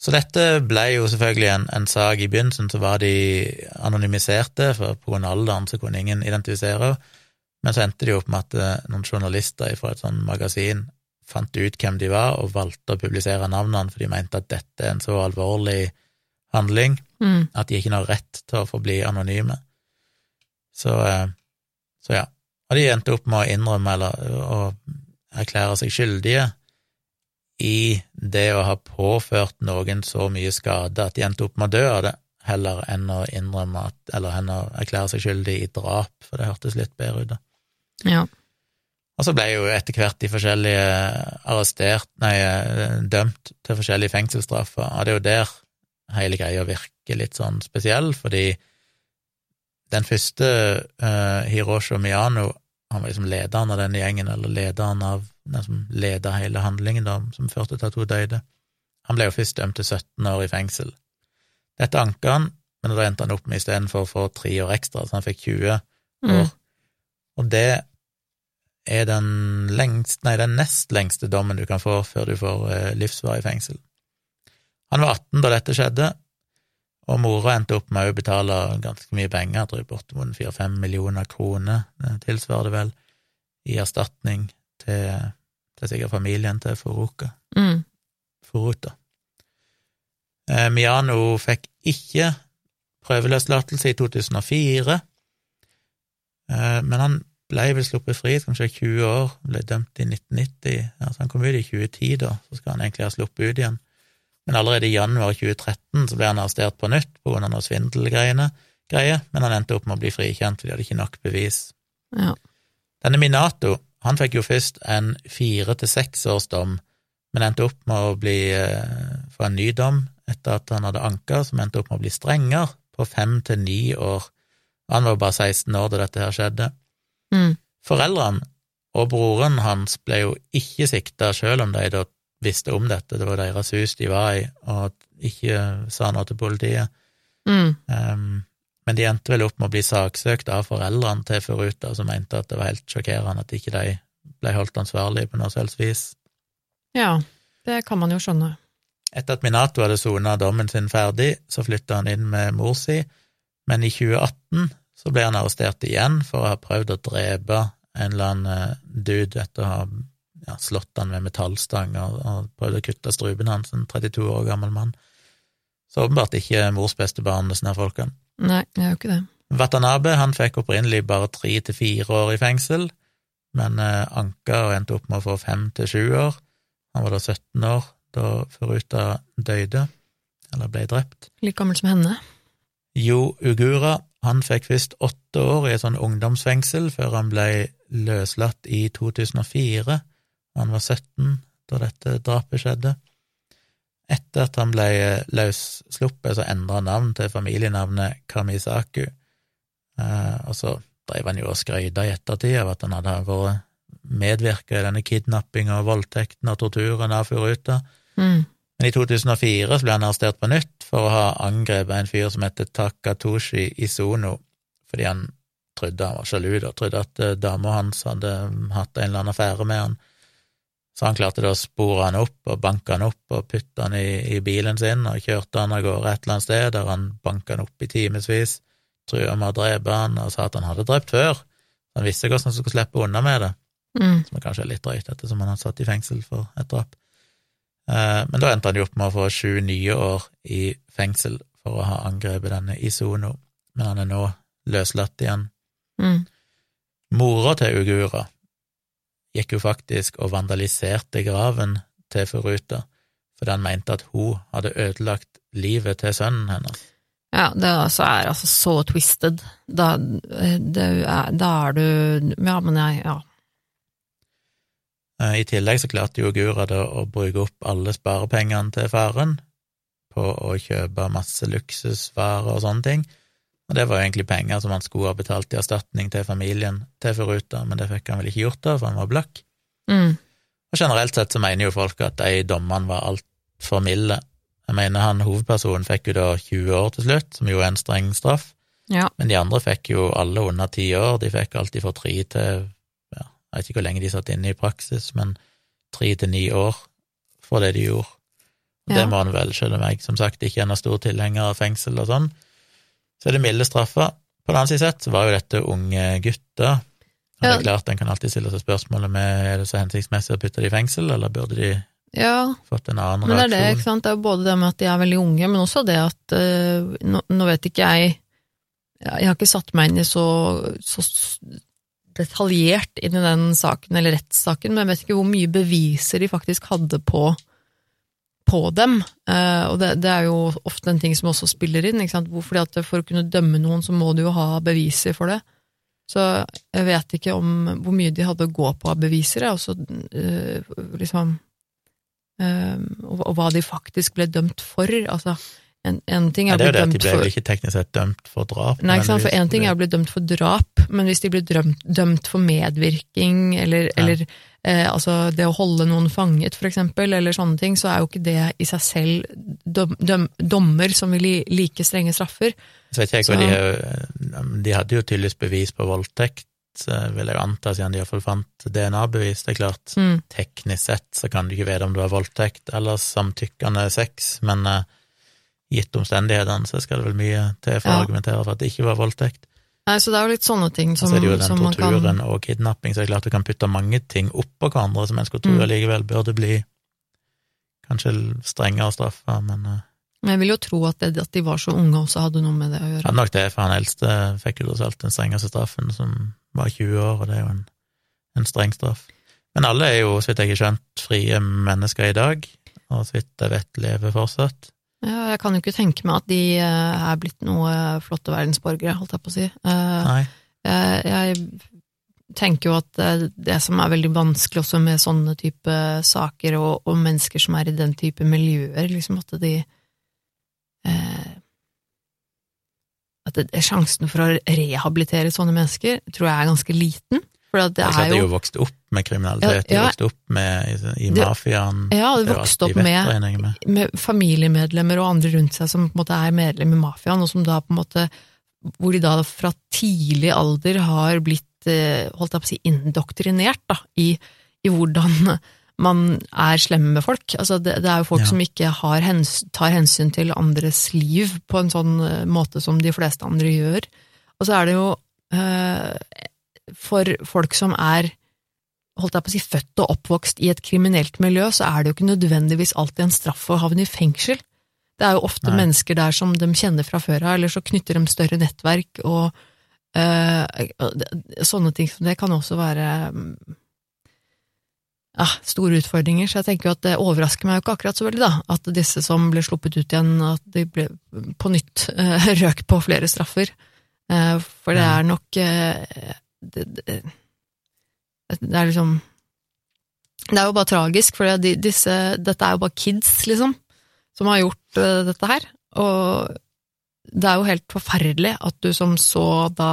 B: Så dette ble jo selvfølgelig en, en sak. I begynnelsen så var de anonymiserte, for på grunn av alderen så kunne ingen identifisere henne. Men så endte det jo opp med at eh, noen journalister fra et sånt magasin fant ut hvem de var, og valgte å publisere navnene, for de mente at dette er en så alvorlig handling
A: Mm.
B: at de ikke har rett til å forbli anonyme. Så, eh, så ja. Og de endte opp med å innrømme eller å erklære seg skyldige i det å ha påført noen så mye skade at de endte opp med å dø av det, heller enn å innrømme at, eller enn å erklære seg skyldig i drap, for det hørtes litt bedre ut, da.
A: Ja.
B: Og så ble jo etter hvert de forskjellige arrestert, nei, dømt til forskjellige fengselsstraffer, og det er jo der hele greia virker litt sånn spesiell, fordi den første uh, Hiroshi Miyano, han var liksom lederen av denne gjengen, eller lederen av den som leda hele handlingen, da, som førte til at hun døde. Han ble jo først dømt til 17 år i fengsel. Dette anka han, men da endte han opp med istedenfor å få tre år ekstra, så han fikk 20 år.
A: Mm.
B: Og det er den lengst, nei, den nest lengste dommen du kan få før du får eh, livsvarig fengsel. Han var 18 da dette skjedde, og mora endte opp med å betale ganske mye penger, jeg tror bortimot 4-5 millioner kroner, det tilsvarer det vel, i erstatning til, til sikkert familien til Furuka.
A: Mm.
B: Furuta. Eh, Miano fikk ikke prøveløslatelse i 2004, eh, men han ble vel sluppet fri, kanskje vi se, 20 år, ble dømt i 1990, altså han kom ut i 2010 da, så skal han egentlig ha sluppet ut igjen. Men allerede i januar 2013 så ble han arrestert på nytt på grunn av noe svindelgreier, men han endte opp med å bli frikjent, for de hadde ikke nok bevis.
A: Ja.
B: Denne Minato, han fikk jo først en fire til seks års dom, men endte opp med å bli eh, få en ny dom etter at han hadde anka, som endte opp med å bli strengere, på fem til ni år. Han var jo bare 16 år da dette her skjedde.
A: Mm.
B: Foreldrene og broren hans ble jo ikke sikta, selv om de da visste om dette, det var deres hus de var i, og ikke sa noe til politiet.
A: Mm.
B: Um, men de endte vel opp med å bli saksøkt av foreldrene til Furuta, som mente at det var helt sjokkerende at ikke de ble holdt ansvarlig på noe selvs vis.
A: ja, det kan man jo skjønne.
B: Etter at Minato hadde sona dommen sin ferdig, så flytta han inn med mor si, men i 2018 så ble han arrestert igjen for å ha prøvd å drepe en eller annen eh, dude etter å ha ja, slått han med metallstang og, og prøvd å kutte strupen hans, en 32 år gammel mann. Så åpenbart ikke mors beste barn, disse folkene.
A: Nei, det er jo ikke det.
B: Watanabe han fikk opprinnelig bare tre til fire år i fengsel, men eh, anka og endte opp med å få fem til sju år. Han var da 17 år da Furuta døde, eller ble drept.
A: Like gammel som henne.
B: Jo Ugura han fikk først åtte år i et sånn ungdomsfengsel før han ble løslatt i 2004. Han var 17 da dette drapet skjedde. Etter at han ble løssluppet, så endra han navn til familienavnet Kamisaku, eh, og så drev han jo og skrøyta i ettertid av at han hadde vært medvirka i denne kidnappinga voldtekten og torturen av Furuta.
A: Mm.
B: Men i 2004 så ble han arrestert på nytt for å ha angrepet en fyr som heter Takatoshi Isono, fordi han trodde han var sjalu, da, trodde at eh, dama hans hadde hatt en eller annen affære med han. Så han klarte da å spore han opp og banke han opp og putte han i, i bilen sin og kjørte han av gårde et eller annet sted der han banka han opp i timevis, trua med å drepe han og sa at han hadde drept før. Han visste hvordan han skulle slippe unna med det,
A: Mm.
B: som er kanskje litt drøyt ettersom han hadde satt i fengsel for et drap. Eh, Men da endte han jo opp med å få sju nye år i fengsel for å ha angrepet denne Isono, men han er nå løslatt igjen.
A: Mm.
B: Mora til Ugura gikk jo faktisk og vandaliserte graven til Furuta fordi han mente at hun hadde ødelagt livet til sønnen hennes.
A: Ja, det altså er altså så twisted. Da, det er, da er du Ja, men jeg Ja.
B: Eh, I tillegg så klarte jo Gura da å bruke opp alle sparepengene til faren på å kjøpe masse luksusvarer og sånne ting, og det var jo egentlig penger som han skulle ha betalt i erstatning til familien til Furuta, men det fikk han vel ikke gjort da, for han var blakk.
A: Mm.
B: Og generelt sett så mener jo folk at de dommene var altfor milde. Jeg mener han hovedpersonen fikk jo da 20 år til slutt, som jo er en streng straff,
A: Ja.
B: men de andre fikk jo alle under ti år, de fikk alltid fra tre til ja, Jeg vet ikke hvor lenge de satt inne i praksis, men tre til ni år for det de gjorde. Ja. Det må han vel, selv om jeg som sagt ikke er noen stor tilhenger av fengsel og sånn, så er det milde straffer. På den annen side sett var jo dette unge gutter, og det er klart en kan alltid stille seg spørsmålet med er det så hensiktsmessig å putte de i fengsel, eller burde de
A: ja.
B: fått en annen reaksjon?
A: Men det er det, ikke sant. Det er både det med at de er veldig unge, men også det at eh, nå, nå vet ikke jeg Jeg har ikke satt meg inn i så, så detaljert inn i den saken, eller rettssaken, men jeg vet ikke hvor mye beviser de faktisk hadde på på dem, Eh, og det, det er jo ofte en ting som også spiller inn, ikke sant? Fordi at for å kunne dømme noen, så må du jo ha beviser for det. Så jeg vet ikke om hvor mye de hadde å gå på av beviser, og så eh, liksom eh, og, og hva de faktisk ble dømt for. Altså, en, en ting er å
B: det er
A: bli
B: jo det at de ble
A: for
B: ikke teknisk sett dømt for drap.
A: Nei, ikke sant, for én ting er å bli dømt for drap, men hvis de blir dømt, dømt for medvirkning, eller,
B: Ja.
A: eller eh, altså det å holde noen fanget, for eksempel, eller sånne ting, så er jo ikke det i seg selv dom, dom, dommer som vil gi like strenge straffer.
B: Så vet jeg ikke
A: Så-
B: de De hadde jo tydeligvis bevis på voldtekt, så vil jeg anta, siden de iallfall fant DNA-bevis. Det er klart,
A: Mm.
B: teknisk sett så kan du ikke vite om du har voldtekt eller samtykkende sex, men eh, gitt omstendighetene så skal det vel mye til for å
A: Ja.
B: argumentere for at det ikke var voldtekt.
A: Nei, så det er jo litt sånne ting som,
B: så er det jo den
A: som man kan
B: torturen og kidnapping, så det er klart du kan putte mange ting oppå hverandre som en skulle tro
A: Mm.
B: allikevel burde bli kanskje strengere straffer, men eh,
A: Men jeg vil jo tro at, det, at de var så unge også hadde noe med det å gjøre.
B: Ja, nok det, for han eldste fikk jo tross alt den strengeste straffen, som var 20 år, og det er jo en, en streng straff. Men alle er jo, så vidt jeg har skjønt, frie mennesker i dag, og så vidt jeg vet, lever fortsatt.
A: Ja, jeg kan jo ikke tenke meg at de eh, er blitt noe flotte verdensborgere, holdt jeg på å si. Eh,
B: Nei.
A: jeg, jeg tenker jo at det, det som er veldig vanskelig også med sånne type saker, og, og mennesker som er i den type miljøer, liksom at de eh, At det, sjansen for å rehabilitere sånne mennesker tror jeg er ganske liten. For det
B: er
A: er
B: de
A: jo
B: jo vokst opp med kriminalitet,
A: Ja, ja.
B: vokst opp med, i, i mafiaen.
A: Ja,
B: Det er
A: vokst opp med
B: med.
A: med familiemedlemmer og andre rundt seg som på en måte er medlem i mafiaen, og som da på en måte Hvor de da fra tidlig alder har blitt eh, holdt jeg på å si, indoktrinert da, i, i hvordan man er slemme med folk. Altså det, det er jo folk
B: Ja.
A: som ikke har hens, tar hensyn til andres liv på en sånn eh, måte som de fleste andre gjør. Og så er det jo eh, for folk som er holdt jeg på å si, født og oppvokst i et kriminelt miljø, så er det jo ikke nødvendigvis alltid en straff å havne i fengsel. Det er jo ofte
B: Nei.
A: mennesker der som de kjenner fra før av, eller så knytter de større nettverk, og øh, sånne ting som det kan også være ah, store utfordringer, så jeg tenker jo at det overrasker meg jo ikke akkurat så veldig, da. At disse som ble sluppet ut igjen, at de ble på nytt øh, røk på flere straffer. Eh, for det er nok eh, det, det, det er liksom Det er jo bare tragisk, for disse, dette er jo bare kids, liksom, som har gjort eh, dette her. Og det er jo helt forferdelig at du som så da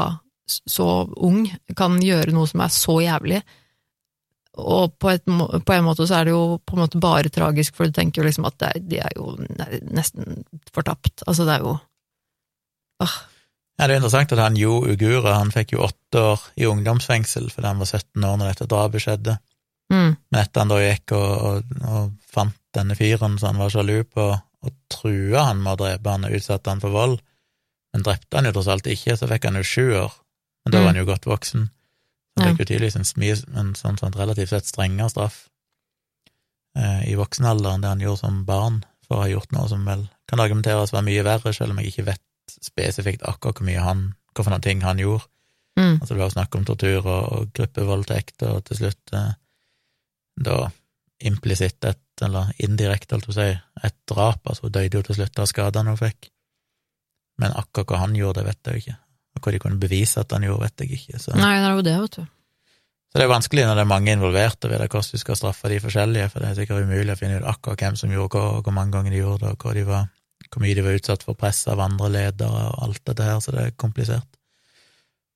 A: så ung kan gjøre noe som er så jævlig. Og på, et, på en måte så er det jo på en måte bare tragisk, for du tenker jo liksom at er- de er jo nesten fortapt. Altså, det er jo Åh.
B: Ja, det er interessant at han Jo Ugura han fikk jo åtte år i ungdomsfengsel fordi han var 17 år når dette drapet skjedde.
A: Mm,
B: Men etter han da gikk og, og, og fant denne fyren som han var sjalu på, og trua han med å drepe han og utsatte han for vold, men drepte han jo tross alt ikke, så fikk han jo sju år. Men da
A: Mm.
B: var han jo godt voksen. Så han fikk jo tydeligvis en, smis, en sånn, sånn relativt sett strengere straff eh, i voksenalderen det han gjorde som barn, for å ha gjort noe som vel kan argumenteres være mye verre, selv om jeg ikke vet spesifikt akkurat hvor mye han, hva for noen ting han gjorde.
A: mm,
B: Altså det var snakk om tortur og, og gruppevoldtekt, og til slutt eh, da implisitt et, eller indirekte, holdt jeg på å si, et drap, altså hun døde jo til slutt av skadene hun fikk. Men akkurat hva han gjorde, det vet jeg jo ikke. Og hva de kunne bevise at han gjorde, vet jeg ikke. Så,
A: Nei, det er jo det, vet du.
B: så det er vanskelig når det er mange involverte, ved det hvordan du skal straffe de forskjellige, for det er sikkert umulig å finne ut akkurat hvem som gjorde hva, og hvor mange ganger de gjorde det, og hva de var, hvor mye de var utsatt for press av andre ledere og alt dette her, så det er komplisert.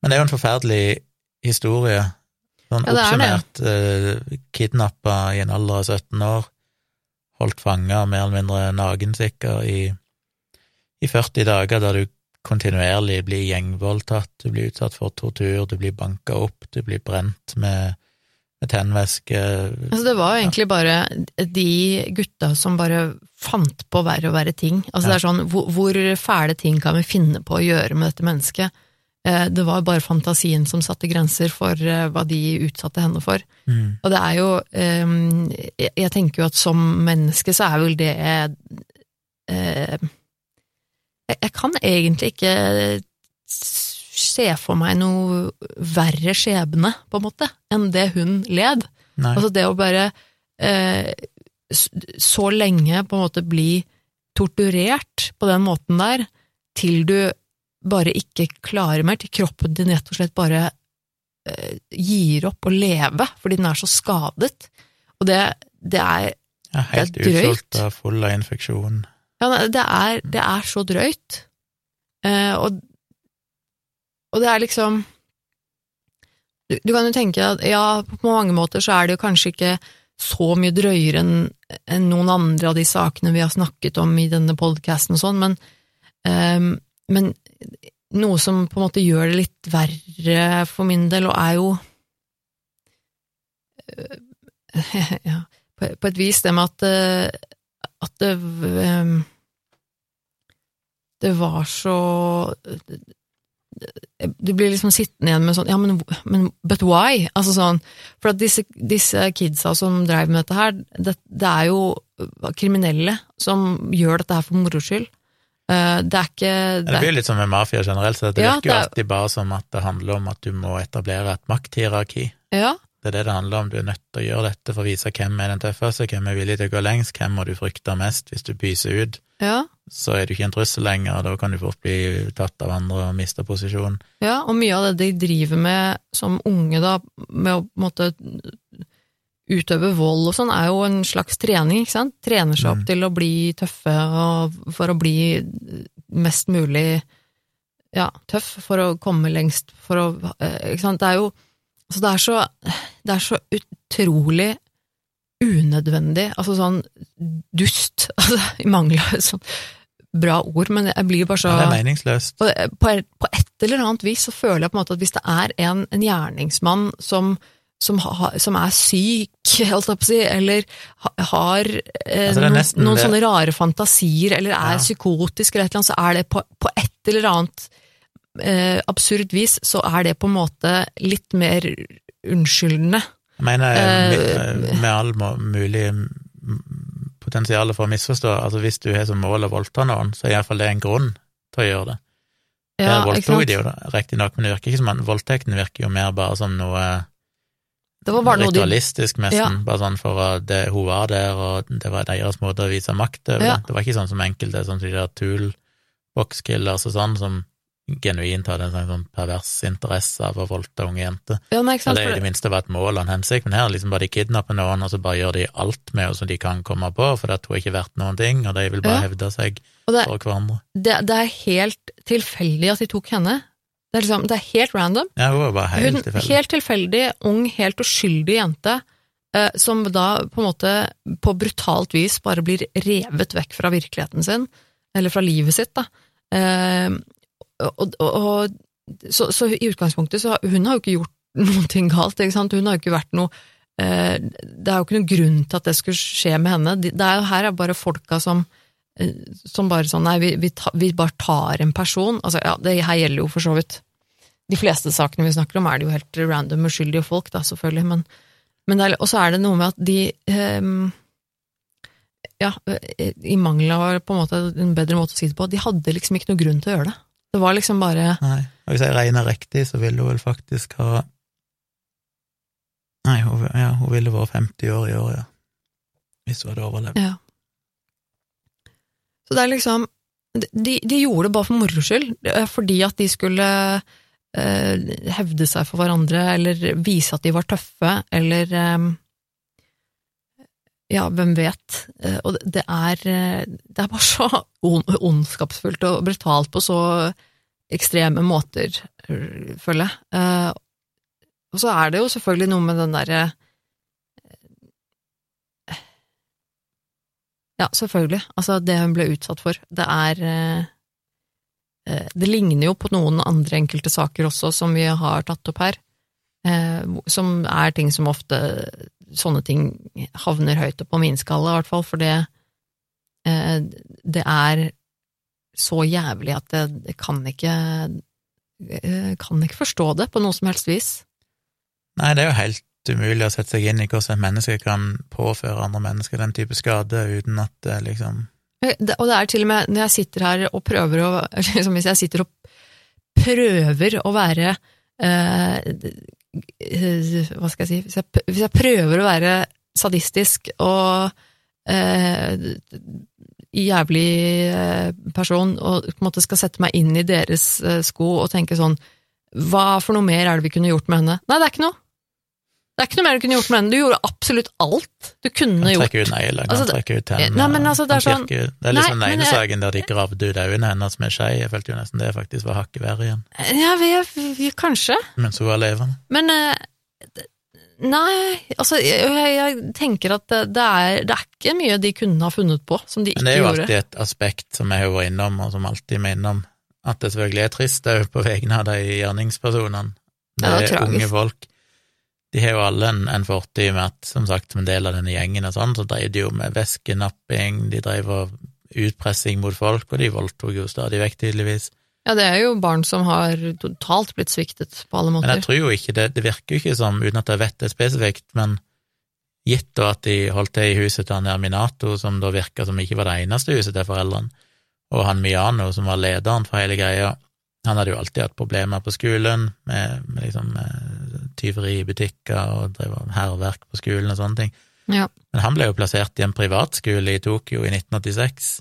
B: Men det er jo en forferdelig historie. Sånn
A: Ja, er
B: oppsummert, eh, kidnappa i en alder av 17 år, holdt fanga mer eller mindre nagensikker i, i 40 dager, der du kontinuerlig blir gjengvoldtatt, du blir utsatt for tortur, du blir banka opp, du blir brent med tennvæske
A: Altså, det var jo egentlig bare de gutta som bare fant på verre og verre ting. Altså, det er sånn, hvor, hvor fæle ting kan vi finne på å gjøre med dette mennesket? Eh, Det var bare fantasien som satte grenser for eh, hva de utsatte henne for.
B: mm,
A: Og det er jo eh, jeg- tenker jo at som menneske så er vel det eh, jeg kan egentlig ikke se for meg noe verre skjebne, på en måte, enn det hun led.
B: Nei.
A: Altså det å bare eh, så lenge på en måte bli torturert på den måten der, til du bare ikke klarer mer, til kroppen din rett og slett bare eh, gir opp å leve fordi den er så skadet. Og det, det er
B: ja, helt utsulta, full av infeksjon.
A: Ja, det er, det er så drøyt. Eh, og, og det er liksom du, du kan jo tenke at ja, på mange måter så er det jo kanskje ikke så mye drøyere enn en noen andre av de sakene vi har snakket om i denne podkasten og sånn, men, um, men noe som på en måte gjør det litt verre for min del, og er jo eh, *laughs* ja, på, et vis det med at, eh, at det ehm, det var så Du blir liksom sittende igjen med sånn Ja, men, men but why? Altså sånn For at disse, disse kidsa som dreiv med dette her, det, det er jo kriminelle som gjør dette her for moro skyld. Eh, Det er ikke
B: Det blir litt som med mafia generelt, så det
A: Ja,
B: virker jo
A: det
B: alltid bare som at det handler om at du må etablere et makthierarki.
A: Ja,
B: Det er det det handler om, du er nødt til å gjøre dette for å vise hvem er den tøffeste, hvem er villig til å gå lengst, hvem må du frykte mest hvis du pyser ut.
A: Ja,
B: Så er du ikke en trussel lenger, da kan du fort bli tatt av andre og miste posisjon.
A: ja, og mye av det de driver med som unge, da, med å måtte utøve vold og sånn, er jo en slags trening, ikke sant? Trener seg opp
B: Mm.
A: til å bli tøffe og for å bli mest mulig ja, tøff, for å komme lengst, for å eh, Ikke sant? Det er jo Så det er så Det er så utrolig unødvendig, altså sånn dust, *laughs* altså i mangel av et sånt bra ord, men jeg blir bare så
B: Ja, det er meningsløst.
A: på, på, et eller annet vis så føler jeg på en måte at hvis det er en, en gjerningsmann som, som, ha, som er syk, *laughs* jeg si, eller ha, har eh,
B: Altså,
A: noen, noen sånne rare fantasier, eller er
B: Ja.
A: psykotisk eller et eller annet, så er det på, på et eller annet eh, absurd vis, så er det på en måte litt mer unnskyldende.
B: Jeg mener,
A: Eh,
B: med, med all mulig potensial for å misforstå, altså hvis du har som mål å voldta noen, så er iallfall det en grunn til å gjøre det.
A: Ja, ikke
B: voldtok de jo, riktignok, men det virker ikke som at voldtekten virker jo mer bare som noe
A: Det var bare noe de
B: ritualistisk, nesten.
A: Ja.
B: Bare sånn for at det, hun var der, og det var deres måte å vise makt over.
A: Ja.
B: det. Var ikke sånn som enkelte, sånn som de der toolbox-killers og sånn, som genuint hadde en sånn, sånn pervers interesse av å voldta unge jenter.
A: Ja, nei, sant?
B: Eller i det minste var et mål og en hensikt, men her er liksom bare de kidnapper noen, og så bare gjør de alt med henne som de kan komme på, for at hun er ikke verdt noen ting, og de vil bare
A: Ja.
B: hevde seg
A: det,
B: for hverandre.
A: det, det er helt tilfeldig at de tok henne. Det er, liksom, det er helt random.
B: Ja, hun var bare helt
A: Hun,
B: tilfeldig.
A: helt tilfeldig, ung, helt uskyldig jente, eh, som da på en måte på brutalt vis bare blir revet vekk fra virkeligheten sin, eller fra livet sitt, da. Eh, og, og, så, så i utgangspunktet så hun har jo ikke gjort *laughs* noen ting galt, ikke sant. Hun har jo ikke vært noe eh, Det er jo ikke noen grunn til at det skulle skje med henne. Det er her er bare folka som eh, som bare sånn, nei, vi, vi, ta, vi bare tar en person. Altså, ja, det her gjelder jo for så vidt de fleste sakene vi snakker om, er det jo helt random uskyldige folk, da, selvfølgelig, men, men og så er det noe med at de eh, Ja, i mangel av på en måte en bedre måte å si det på, de hadde liksom ikke noe grunn til å gjøre det. Det var liksom bare
B: Nei, og hvis jeg regner riktig, så ville hun vel faktisk ha Nei, hun, ja, hun ville vært 50 år i år, ja. Hvis hun hadde overlevd.
A: Ja. Så det er liksom De, de gjorde det bare for moro skyld, eh, fordi at de skulle eh, hevde seg for hverandre, eller vise at de var tøffe, eller eh, Ja, hvem vet. Eh, og det- er eh, Det er bare så ondskapsfullt og brutalt på så ekstreme måter, føler jeg. Eh, og så er det jo selvfølgelig noe med den derre Ja, selvfølgelig. Altså, det hun ble utsatt for. Det er Det ligner jo på noen andre enkelte saker også, som vi har tatt opp her. Som er ting som ofte Sånne ting havner høyt opp på min skala, i hvert fall, for det eh, Det er så jævlig at det, det kan ikke eh, Kan ikke forstå det på noe som helst vis.
B: Nei, det er jo helt umulig å sette seg inn i hvordan et menneske kan påføre andre mennesker den type skade uten at det liksom
A: Det, og det er til og med når jeg sitter her og prøver å *laughs* liksom Hvis jeg sitter og prøver å være eh, eh, Hva skal jeg si hvis jeg, hvis jeg prøver å være sadistisk og eh, jævlig eh, person, og på en måte skal sette meg inn i deres eh, sko og tenke sånn Hva for noe mer er det vi kunne gjort med henne? Nei, det er ikke noe. Det er ikke noe mer du kunne gjort med den. Du gjorde absolutt alt du kunne
B: Kan
A: gjort.
B: trekke ut negler, kan
A: Altså,
B: trekke ut tennene
A: Nei, altså, det er sånn-
B: Det er liksom
A: Nei,
B: den ene saken der de gravde ut øynene hennes med skei. Jeg følte jo nesten det faktisk var hakket verre igjen,
A: Ja, vi, vi, kanskje.
B: mens hun var levende.
A: Men eh, Nei, altså jeg, jeg tenker at det, er, det er ikke mye de kunne ha funnet på som de
B: Men
A: ikke
B: det er jo
A: gjorde.
B: alltid et aspekt som jeg har vært innom, og som alltid er innom, at det selvfølgelig er trist òg på vegne av de gjerningspersonene. Det
A: Ja, det er
B: unge folk. De har jo alle en, en fortid med at, som sagt, som en del av denne gjengen og sånn, så drev de jo med væskenapping, de drev og utpressing mot folk, og de voldtok jo stadig vekk, tydeligvis.
A: Ja, det er jo barn som har totalt blitt sviktet på alle måter.
B: Men jeg tror jo ikke det, det virker jo ikke som, uten at jeg vet det spesifikt, men gitt da at de holdt til i huset til han der Minato, som da virka som ikke var det eneste huset til foreldrene, og han Miano, som var lederen for hele greia, han hadde jo alltid hatt problemer på skolen med, med liksom eh, tyveri i butikker og drev hærverk på skolen og sånne ting.
A: Ja.
B: Men han ble jo plassert i en privatskole i Tokyo i 1986,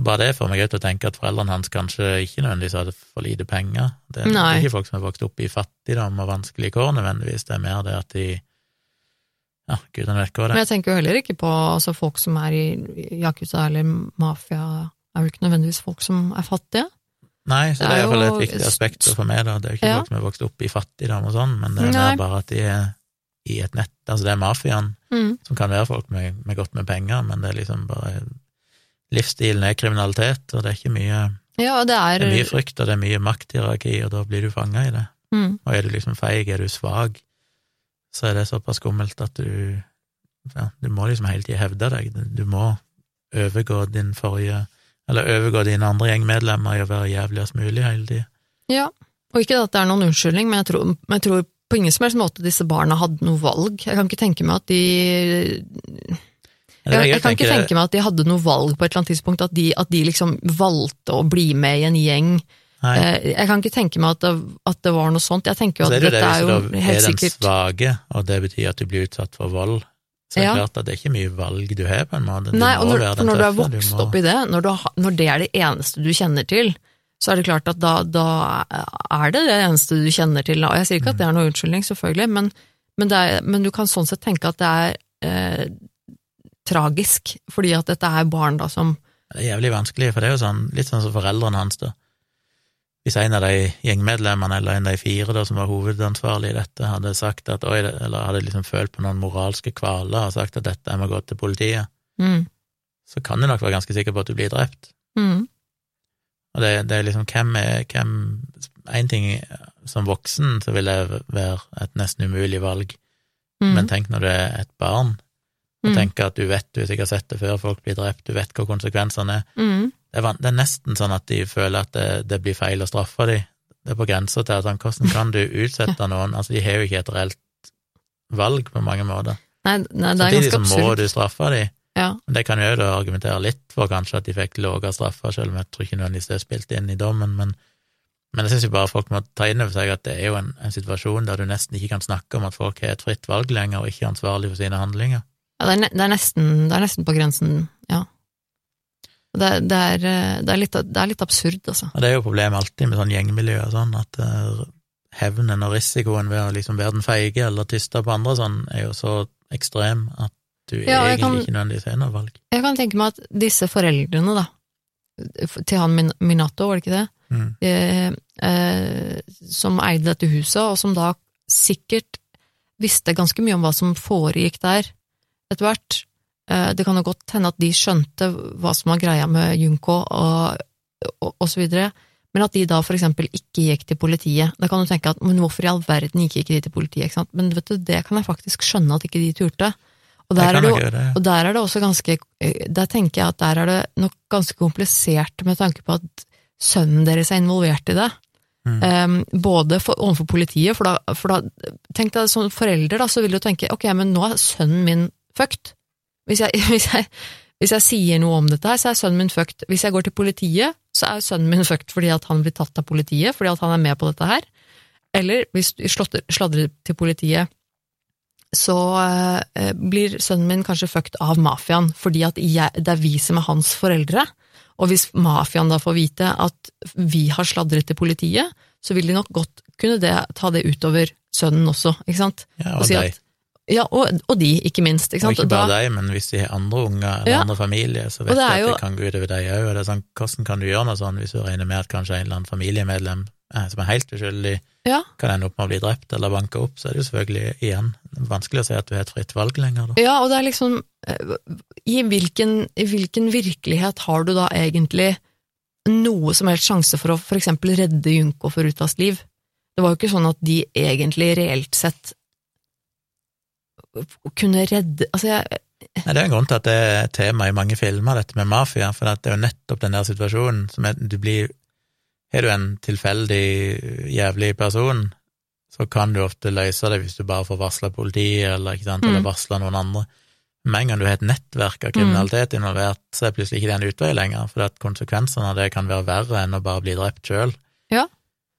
B: og bare det får meg til å tenke at foreldrene hans kanskje ikke nødvendigvis hadde for lite penger. Det er
A: Nei.
B: ikke folk som har vokst opp i fattigdom og vanskelige kår nødvendigvis, det er mer det at de Ja, gudene vet hva det
A: Men
B: er.
A: jeg tenker jo heller ikke på altså, folk som er i yakuza eller mafia, er jo ikke nødvendigvis folk som er fattige.
B: Nei, så
A: det
B: det er
A: er
B: iallfall et viktig aspekt å få med, da. Det er jo ikke
A: Ja.
B: folk som er vokst opp i fattigdom og sånn, men det er mer bare at de er i et nett. Altså, det er mafiaen
A: Mm.
B: som kan være folk med, med godt med penger, men det er liksom bare Livsstilen er kriminalitet, og det er ikke mye
A: Ja, det er,
B: Det er mye frykt, og det er mye makthierarki, og da blir du fanga i det.
A: mm.
B: Og er du liksom feig, er du svak, så er det såpass skummelt at du ja, du må liksom hele tida hevde deg. Du må overgå din forrige Eller overgå dine andre gjengmedlemmer i å være jævligst mulig hele tida.
A: Ja, og ikke at det er noen unnskyldning, men jeg tror, jeg tror på ingen som helst måte disse barna hadde noe valg. Jeg kan ikke tenke meg at de jeg, jeg kan ikke tenke meg at de hadde noe valg på et eller annet tidspunkt, at de, at de liksom valgte å bli med i en gjeng
B: Nei.
A: Eh, Jeg kan ikke tenke meg at det, at det var noe sånt. Jeg tenker jo at det
B: er det jo det
A: dette er jo
B: du da er den
A: sikkert
B: svake, og det betyr at du blir utsatt for vold, så er det
A: Ja.
B: klart at det er ikke mye valg du har, på en måte. Du
A: Nei, og når, når du har
B: vokst
A: vokst
B: må-
A: opp i det, når, du har, når det er det eneste du kjenner til, så er det klart at da, da er det det eneste du kjenner til. Og jeg sier ikke at det er noe unnskyldning, selvfølgelig, men, men, er, men du kan sånn sett tenke at det er eh, tragisk, fordi at dette er barn da som
B: Det er jævlig vanskelig, for det er jo sånn, litt sånn som foreldrene hans, da. Hvis en av de gjengmedlemmene, eller en av de fire da, som var hovedansvarlig i dette, hadde sagt at oi, eller hadde liksom følt på noen moralske kvaler og sagt at dette jeg må gå til politiet,
A: mm,
B: så kan du nok være ganske sikker på at du blir drept.
A: mm,
B: Og det, det er liksom hvem er hvem En ting som voksen så vil det være et nesten umulig valg,
A: mm,
B: men tenk når du er et barn, og
A: mm,
B: tenker at du vet, du har sikkert sett det før, folk blir drept, du vet hva konsekvensene er. Det er, det er nesten sånn at de føler at det, det blir feil å straffe dem. Det er på grensa til at sånn, hvordan kan du utsette noen Altså, de har jo ikke et reelt valg på mange måter.
A: Nei, nei, det er
B: Samtidig
A: ganske
B: så må
A: absurd.
B: du straffe dem.
A: Ja.
B: Men det kan jo du argumentere litt for kanskje at de fikk lavere straffer, selv om jeg tror ikke nødvendigvis det spilt inn i dommen, men, men jeg syns jo bare folk må ta inn over seg at det er jo en, en situasjon der du nesten ikke kan snakke om at folk har et fritt valg lenger, og ikke er ansvarlig for sine handlinger.
A: Ja, det, er, det, er nesten, det er nesten på grensen, ja. Det, det, er, eh, det, er litt, det er litt absurd, altså.
B: Ja, det er jo problemet alltid med sånn gjengmiljø og sånn, at eh, hevnen og risikoen ved å liksom være den feige eller tyste på andre sånn, er jo så ekstrem at du
A: Ja,
B: egentlig
A: kan-
B: ikke nødvendigvis har noe valg.
A: Jeg kan tenke meg at disse foreldrene, da, til han Min- Minato, var det ikke det,
B: Mm.
A: eh, eh, som eide dette huset, og som da sikkert visste ganske mye om hva som foregikk der etter hvert. Eh, det kan jo godt hende at de skjønte hva som var greia med Junko og, og, og så videre, men at de da for eksempel ikke gikk til politiet. Da kan du tenke at men hvorfor i all verden gikk ikke de til politiet, ikke sant? Men vet du, det kan jeg faktisk skjønne at ikke de turte. Og der er det og der er det også ganske Der tenker jeg at der er det nok ganske komplisert med tanke på at sønnen deres er involvert i det.
B: Mm.
A: Um, både for, overfor politiet, for da, for da Tenk deg som forelder, da, så vil du tenke ok, men nå er sønnen min fucked. Hvis jeg, *laughs* hvis jeg, hvis jeg sier noe om dette her, så er sønnen min fucked. Hvis jeg går til politiet, så er sønnen min *laughs* fucked fordi at han blir tatt av politiet, fordi at han er med på dette her. Eller hvis du sladrer til politiet, så eh, blir sønnen min kanskje fucked av mafiaen, fordi at jeg, det er vi som er hans foreldre. Og hvis mafiaen da får vite at vi har sladret til politiet, så vil de nok godt kunne det, ta det utover sønnen også, ikke sant?
B: Ja,
A: Og
B: og
A: si at- Ja, og, og de, ikke minst. Ikke
B: Og ikke bare deg, men hvis de har andre unger eller
A: Ja.
B: andre familier, så vet de at
A: jo-
B: det kan gå utover deg òg. Og det er sånn, hvordan kan du gjøre noe sånn hvis du regner med at kanskje en eller annen familiemedlem eh, som er helt uskyldig,
A: ja,
B: kan ende opp med å bli drept eller banka opp, så er det jo selvfølgelig igjen vanskelig å si at du har et fritt valg lenger, da.
A: Ja, og det er liksom eh, I hvilken, I hvilken virkelighet har du da egentlig noe som helst sjanse for å for eksempel redde Junko for Rutas liv? Det var jo ikke sånn at de egentlig reelt sett kunne redde Altså, jeg
B: Nei, det er en grunn til at det er et tema i mange filmer, dette med mafia, for det er jo nettopp den der situasjonen som er, du blir Har du en tilfeldig jævlig person, så kan du ofte løse det hvis du bare får varsla politiet, eller, ikke sant,
A: Mm.
B: eller varsla noen andre. Med en gang du har et nettverk av kriminalitet involvert, så er plutselig ikke det en utvei lenger, for at konsekvensene av det kan være verre enn å bare bli drept sjøl.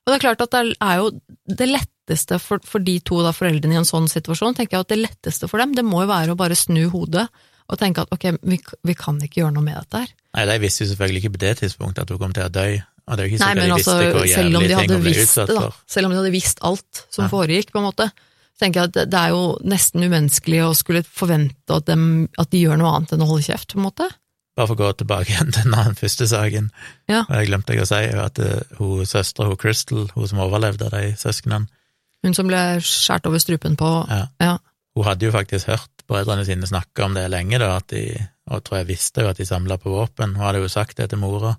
A: Og det er klart at det er jo det letteste for, for de to da, foreldrene i en sånn situasjon, tenker jeg at det letteste for dem, det må jo være å bare snu hodet og tenke at ok, vi, vi kan ikke gjøre noe med dette her.
B: Nei, de visste jo selvfølgelig ikke på det tidspunktet at hun kom til å dø, og det er jo ikke
A: Nei, men
B: de
A: altså, selv om de hadde visst det, da, selv om de hadde visst alt som
B: Ja.
A: foregikk, på en måte, så tenker jeg at det, er jo nesten umenneskelig å skulle forvente at, dem, at de gjør noe annet enn å holde kjeft, på en måte.
B: Bare for å gå tilbake igjen til den første saken,
A: Ja.
B: og jeg glemte jeg å si at eh, hun søstera, hun Crystal, hun som overlevde av de søsknene,
A: Hun som ble skjært over strupen på
B: Ja.
A: ja.
B: hun hadde jo faktisk hørt brødrene sine snakke om det lenge, da, de, og tror jeg visste jo at de samla på våpen, hun hadde jo sagt det til mora,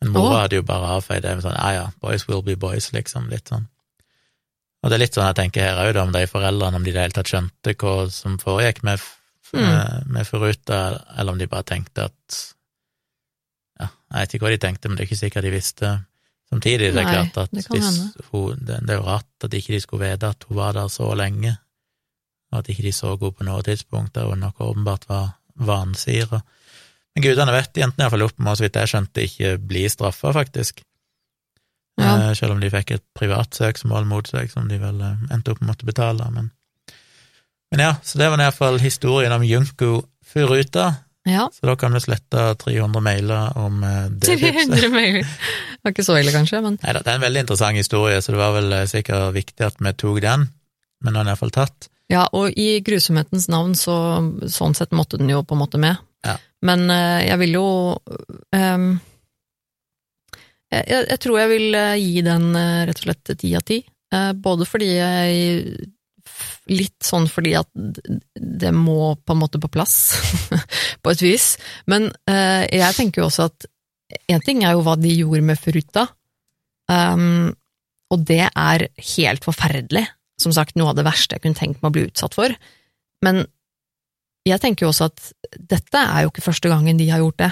B: men mora
A: oh.
B: hadde jo bare avfeid det med sånn ja ja, boys will be boys, liksom, litt sånn. Og det er litt sånn jeg tenker her òg, om de foreldrene, om de i det hele tatt skjønte hva som foregikk med, f-
A: Mm.
B: eh, med Furuta, eller om de bare tenkte at Ja, jeg vet ikke hva de tenkte, men det er ikke sikkert de visste. Samtidig det er
A: Nei,
B: klart at
A: det
B: hun det, det er jo rart at ikke de skulle vite at hun var der så lenge, og at ikke de så henne på noe tidspunkt der hun nok åpenbart var vansiret. Men gudene vet, jentene iallfall opp med, så vidt jeg skjønte, ikke bli straffa, faktisk.
A: Ja.
B: eh, selv om de fikk et privat søksmål mot seg, som de vel eh, endte opp med å måtte betale. Men, men ja, så det var i hvert fall historien om Junko Furuta.
A: Ja.
B: Så da kan vi slette 300 mailer om eh, det tipset.
A: 300 mailer. *laughs* Det var ikke så ille, kanskje, men
B: Neida, det er en veldig interessant historie, så det var vel eh, sikkert viktig at vi tok den, men nå er den iallfall tatt.
A: Ja, og i grusomhetens navn, så sånn sett måtte den jo på en måte med.
B: Ja.
A: Men eh, jeg vil jo um, jeg, jeg, tror jeg vil gi den rett og slett ti av ti. Både fordi jeg Litt sånn fordi at det må på en måte på plass, *laughs* på et vis. Men eh, jeg tenker jo også at én ting er jo hva de gjorde med Furuta, um, og det er helt forferdelig som sagt noe av det verste jeg kunne tenkt meg å bli utsatt for. Men jeg tenker jo også at dette er jo ikke første gangen de har gjort det.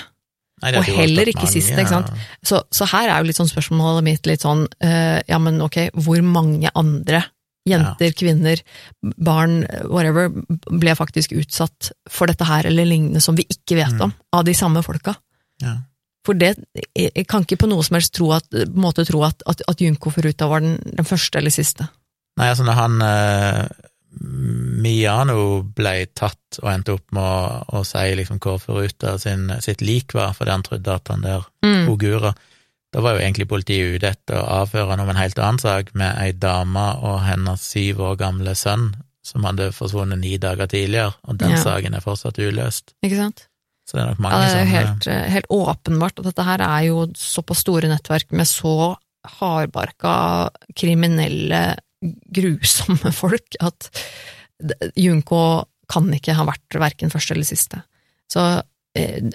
B: Nei, det
A: Og heller ikke siste, ikke sant? Så, så her er jo litt sånn spørsmålet mitt litt sånn, uh, ja men ok, hvor mange andre jenter, kvinner, barn, whatever, ble faktisk utsatt for dette her eller lignende som vi ikke vet
B: Mm.
A: om, av de samme folka?
B: Ja.
A: For det, jeg kan ikke på noe som helst tro at, på måte tro at, at, at Junko Furuta var den, den første eller siste.
B: Nei, altså når han eh, Miano ble tatt og endte opp med å, å si liksom hvor Furuta sin, sitt lik var, fordi han trodde at han der
A: Mm.
B: Ogura Da var jo egentlig politiet ute etter å avhøre han om en helt annen sak, med ei dame og hennes syv år gamle sønn som hadde forsvunnet ni dager tidligere, og den
A: Ja.
B: saken er fortsatt uløst.
A: Ikke sant?
B: Så det er nok
A: Ja, det er jo helt, eh, helt åpenbart at dette her er jo såpass store nettverk med så hardbarka, kriminelle, grusomme folk at Junko kan ikke ha vært verken første eller siste. Så,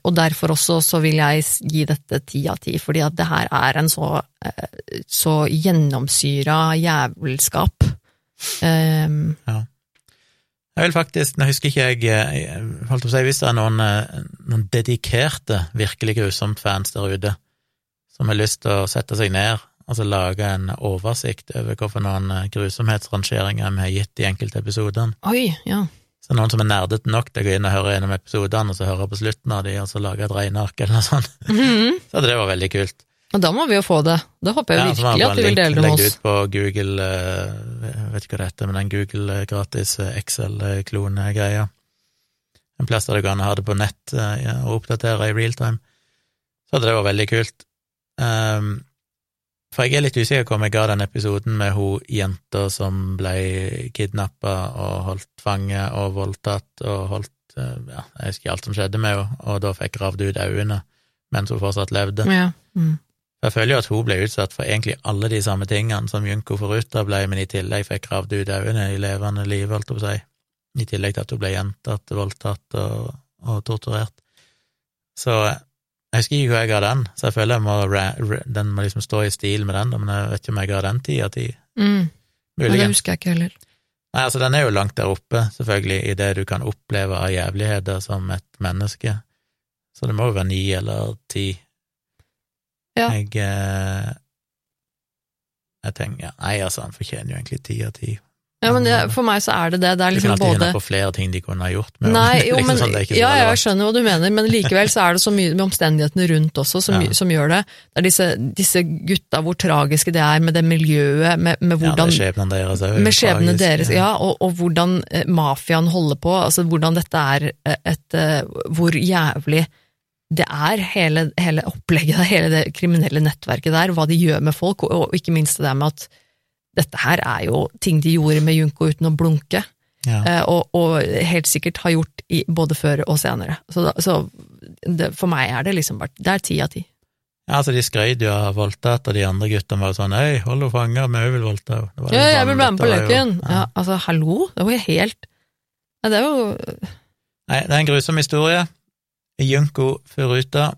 A: og derfor også så vil jeg gi dette ti av ti, fordi at det her er en så, eh, så gjennomsyra jævelskap. Um,
B: Jeg vil faktisk, nå husker ikke jeg, jeg holdt på å si, hvis det er noen, eh, noen dedikerte, virkelig grusomt fans der ute, som har lyst til å sette seg ned og så lage en oversikt over hvorfor noen eh, grusomhetsrangeringer vi har gitt i enkelte episodene.
A: oi, ja.
B: Så noen som er nerdete nok til å gå inn og høre gjennom episodene, og så høre på slutten av de, og så lage et regneark eller noe sånt.
A: Mhm.
B: Så det var veldig kult.
A: Og da må vi jo få det. Da håper jeg
B: Ja,
A: virkelig at du vil dele det med oss.
B: ut på Google, eh, jeg vet ikke hva det heter, men den Google eh, gratis eh, Excel-klone-greia. En plass der det går an å ha det på nett og oppdatere i real time. Så det var veldig kult. Um, for jeg er litt usikker på om jeg ga den episoden med hun jenta som ble kidnappa og holdt fange og voldtatt og holdt eh, Ja, jeg husker alt som skjedde med henne, og da fikk gravd ut øynene mens hun fortsatt levde.
A: Ja. Mm.
B: Jeg føler jo at hun ble utsatt for egentlig alle de samme tingene som Junko Foruta ble, men i tillegg fikk gravd ut øynene i levende liv, holdt jeg på å si. I tillegg til at hun ble gjentatt, voldtatt og, og torturert. Så jeg husker ikke hvor jeg ga den, så jeg føler jeg må, ra- ra- den må liksom stå i stil med den, men jeg vet ikke om jeg ga den ti av ti.
A: Mm. Men det husker jeg ikke heller.
B: Nei, altså den er jo langt der oppe, selvfølgelig, i det du kan oppleve av jævligheter som et menneske. Så det må jo være ni eller ti.
A: Ja.
B: Jeg eh, Jeg tenker Nei, altså, han fortjener jo egentlig ti av ti.
A: Ja, men det, for meg så er det det. Det er liksom
B: Du kan
A: liksom
B: alltid
A: både
B: finne på flere ting de kunne ha gjort med
A: Nei, jo, *laughs* men,
B: liksom sånn, er
A: ja, ja, jeg skjønner hva du mener, men likevel så er det så mye med omstendighetene rundt også som,
B: Ja.
A: som gjør det. Det er disse, disse gutta, hvor tragiske det er med det miljøet, med, med hvordan
B: ja, skjebnen deres òg.
A: med tragisk. deres, ja, og, og hvordan eh, mafiaen holder på, altså hvordan dette er eh, et eh, Hvor jævlig det er, hele, hele opplegget hele det kriminelle nettverket der, hva de gjør med folk, og, og ikke minst det der med at dette her er jo ting de gjorde med Junko uten å blunke,
B: Ja.
A: eh, og, og helt sikkert har gjort i, både før og senere. Så, så det, for meg er det liksom bare Det er ti av ti.
B: ja, altså, de skrøt jo av voldtatt, og de andre guttene var sånn Hei, hold henne fanga, vi òg vil voldta henne.
A: Ja,
B: liksom
A: jeg vil være med på leken! Ja, altså, hallo? Det var jo helt Nei, det er jo
B: Nei, det er en grusom historie. Junko Furuta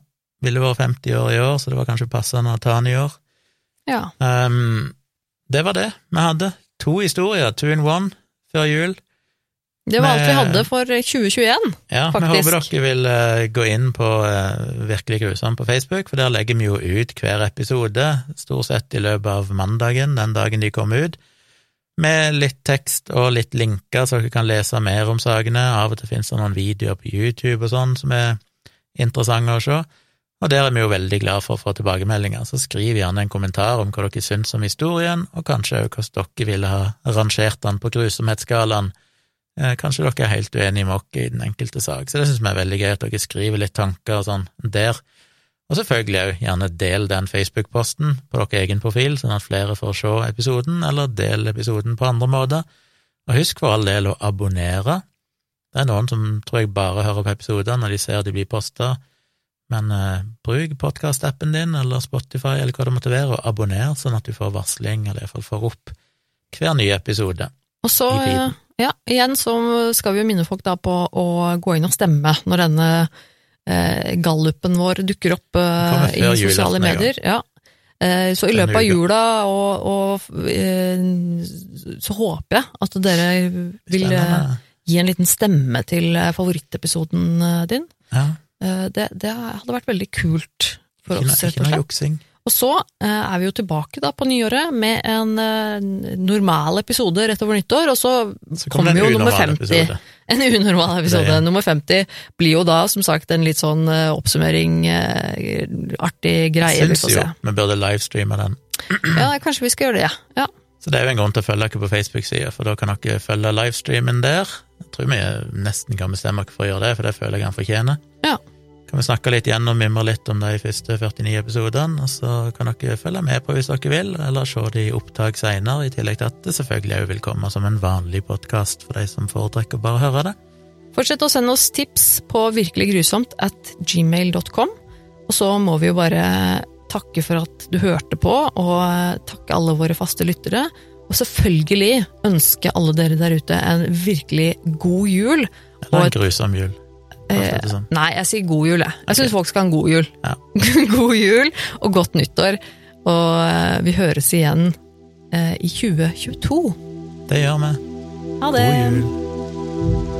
B: ville vært 50 år i år, så det var kanskje passende å ta han i år.
A: Ja.
B: Um, det var det vi hadde. To historier, two in one, før jul.
A: Det var alt vi hadde for 2021.
B: Ja, vi håper dere vil eh, gå inn på eh, Virkelig grusomt på Facebook, for der legger vi jo ut hver episode, stort sett i løpet av mandagen, den dagen de kommer ut, med litt tekst og litt linker, så dere kan lese mer om sakene. Av og til finnes det noen videoer på YouTube og sånn som er interessante å se. Og der er vi jo veldig glad for å få tilbakemeldinger, så skriv gjerne en kommentar om hva dere syns om historien, og kanskje òg hvordan dere ville ha rangert den på grusomhetsskalaen. Eh, kanskje dere er helt uenige med oss i den enkelte sak, så det syns vi er veldig gøy at dere skriver litt tanker og sånn der. Og selvfølgelig òg gjerne del den Facebook-posten på deres egen profil, sånn at flere får se episoden, eller del episoden på andre måter. Og husk for all del å abonnere. Det er noen som tror jeg bare hører på episoder når de ser de blir posta men eh, bruk podkast-appen din eller Spotify eller hva det måtte være, og abonner, sånn at du får varsling, eller iallfall får opp hver nye episode.
A: Og så, ja, igjen så skal vi jo minne folk da på å gå inn og stemme når denne eh, gallupen vår dukker opp eh, i sosiale medier. Ja. Eh, så i løpet av jula og, og eh, så håper jeg at dere vil eh, gi en liten stemme til favorittepisoden din.
B: Ja.
A: Eh, det, det, hadde vært veldig kult for oss,
B: rett og slett.
A: Og så eh, er vi jo tilbake da på nyåret med en uh, normal episode rett over nyttår, og så, så kommer jo nummer 50. Episode. *laughs* En unormal episode. Det, Nummer 50 blir jo da som sagt en litt sånn oppsummering, artig greie.
B: Syns jo vi burde livestreame den. *clears throat*
A: ja, kanskje vi skal gjøre det, ja.
B: Så det er jo en grunn til å følge dere på Facebook-sida, for da kan dere følge livestreamen der. Jeg tror vi nesten kan bestemme oss for å gjøre det, for det føler jeg han fortjener.
A: Ja.
B: Kan vi snakke litt igjen og mimre litt om de første 49 episodene, og så kan dere følge med på hvis dere vil, eller se de i opptak seinere, i tillegg til at det selvfølgelig òg vil komme som en vanlig podkast for de som foretrekker bare å høre det.
A: Fortsett å sende oss tips på virkeliggrusomt at gmail.com, og så må vi jo bare takke for at du hørte på, og takke alle våre faste lyttere. Og selvfølgelig ønske alle dere der ute en virkelig god jul.
B: Eller en grusom jul.
A: Eh, sånn. Nei, jeg sier god jul, jeg. Jeg okay. syns folk skal ha en god jul. Ja. *laughs* god jul og godt nyttår. Og eh, vi høres igjen eh, i 2022.
B: Det gjør vi.
A: Ha det.
B: God jul.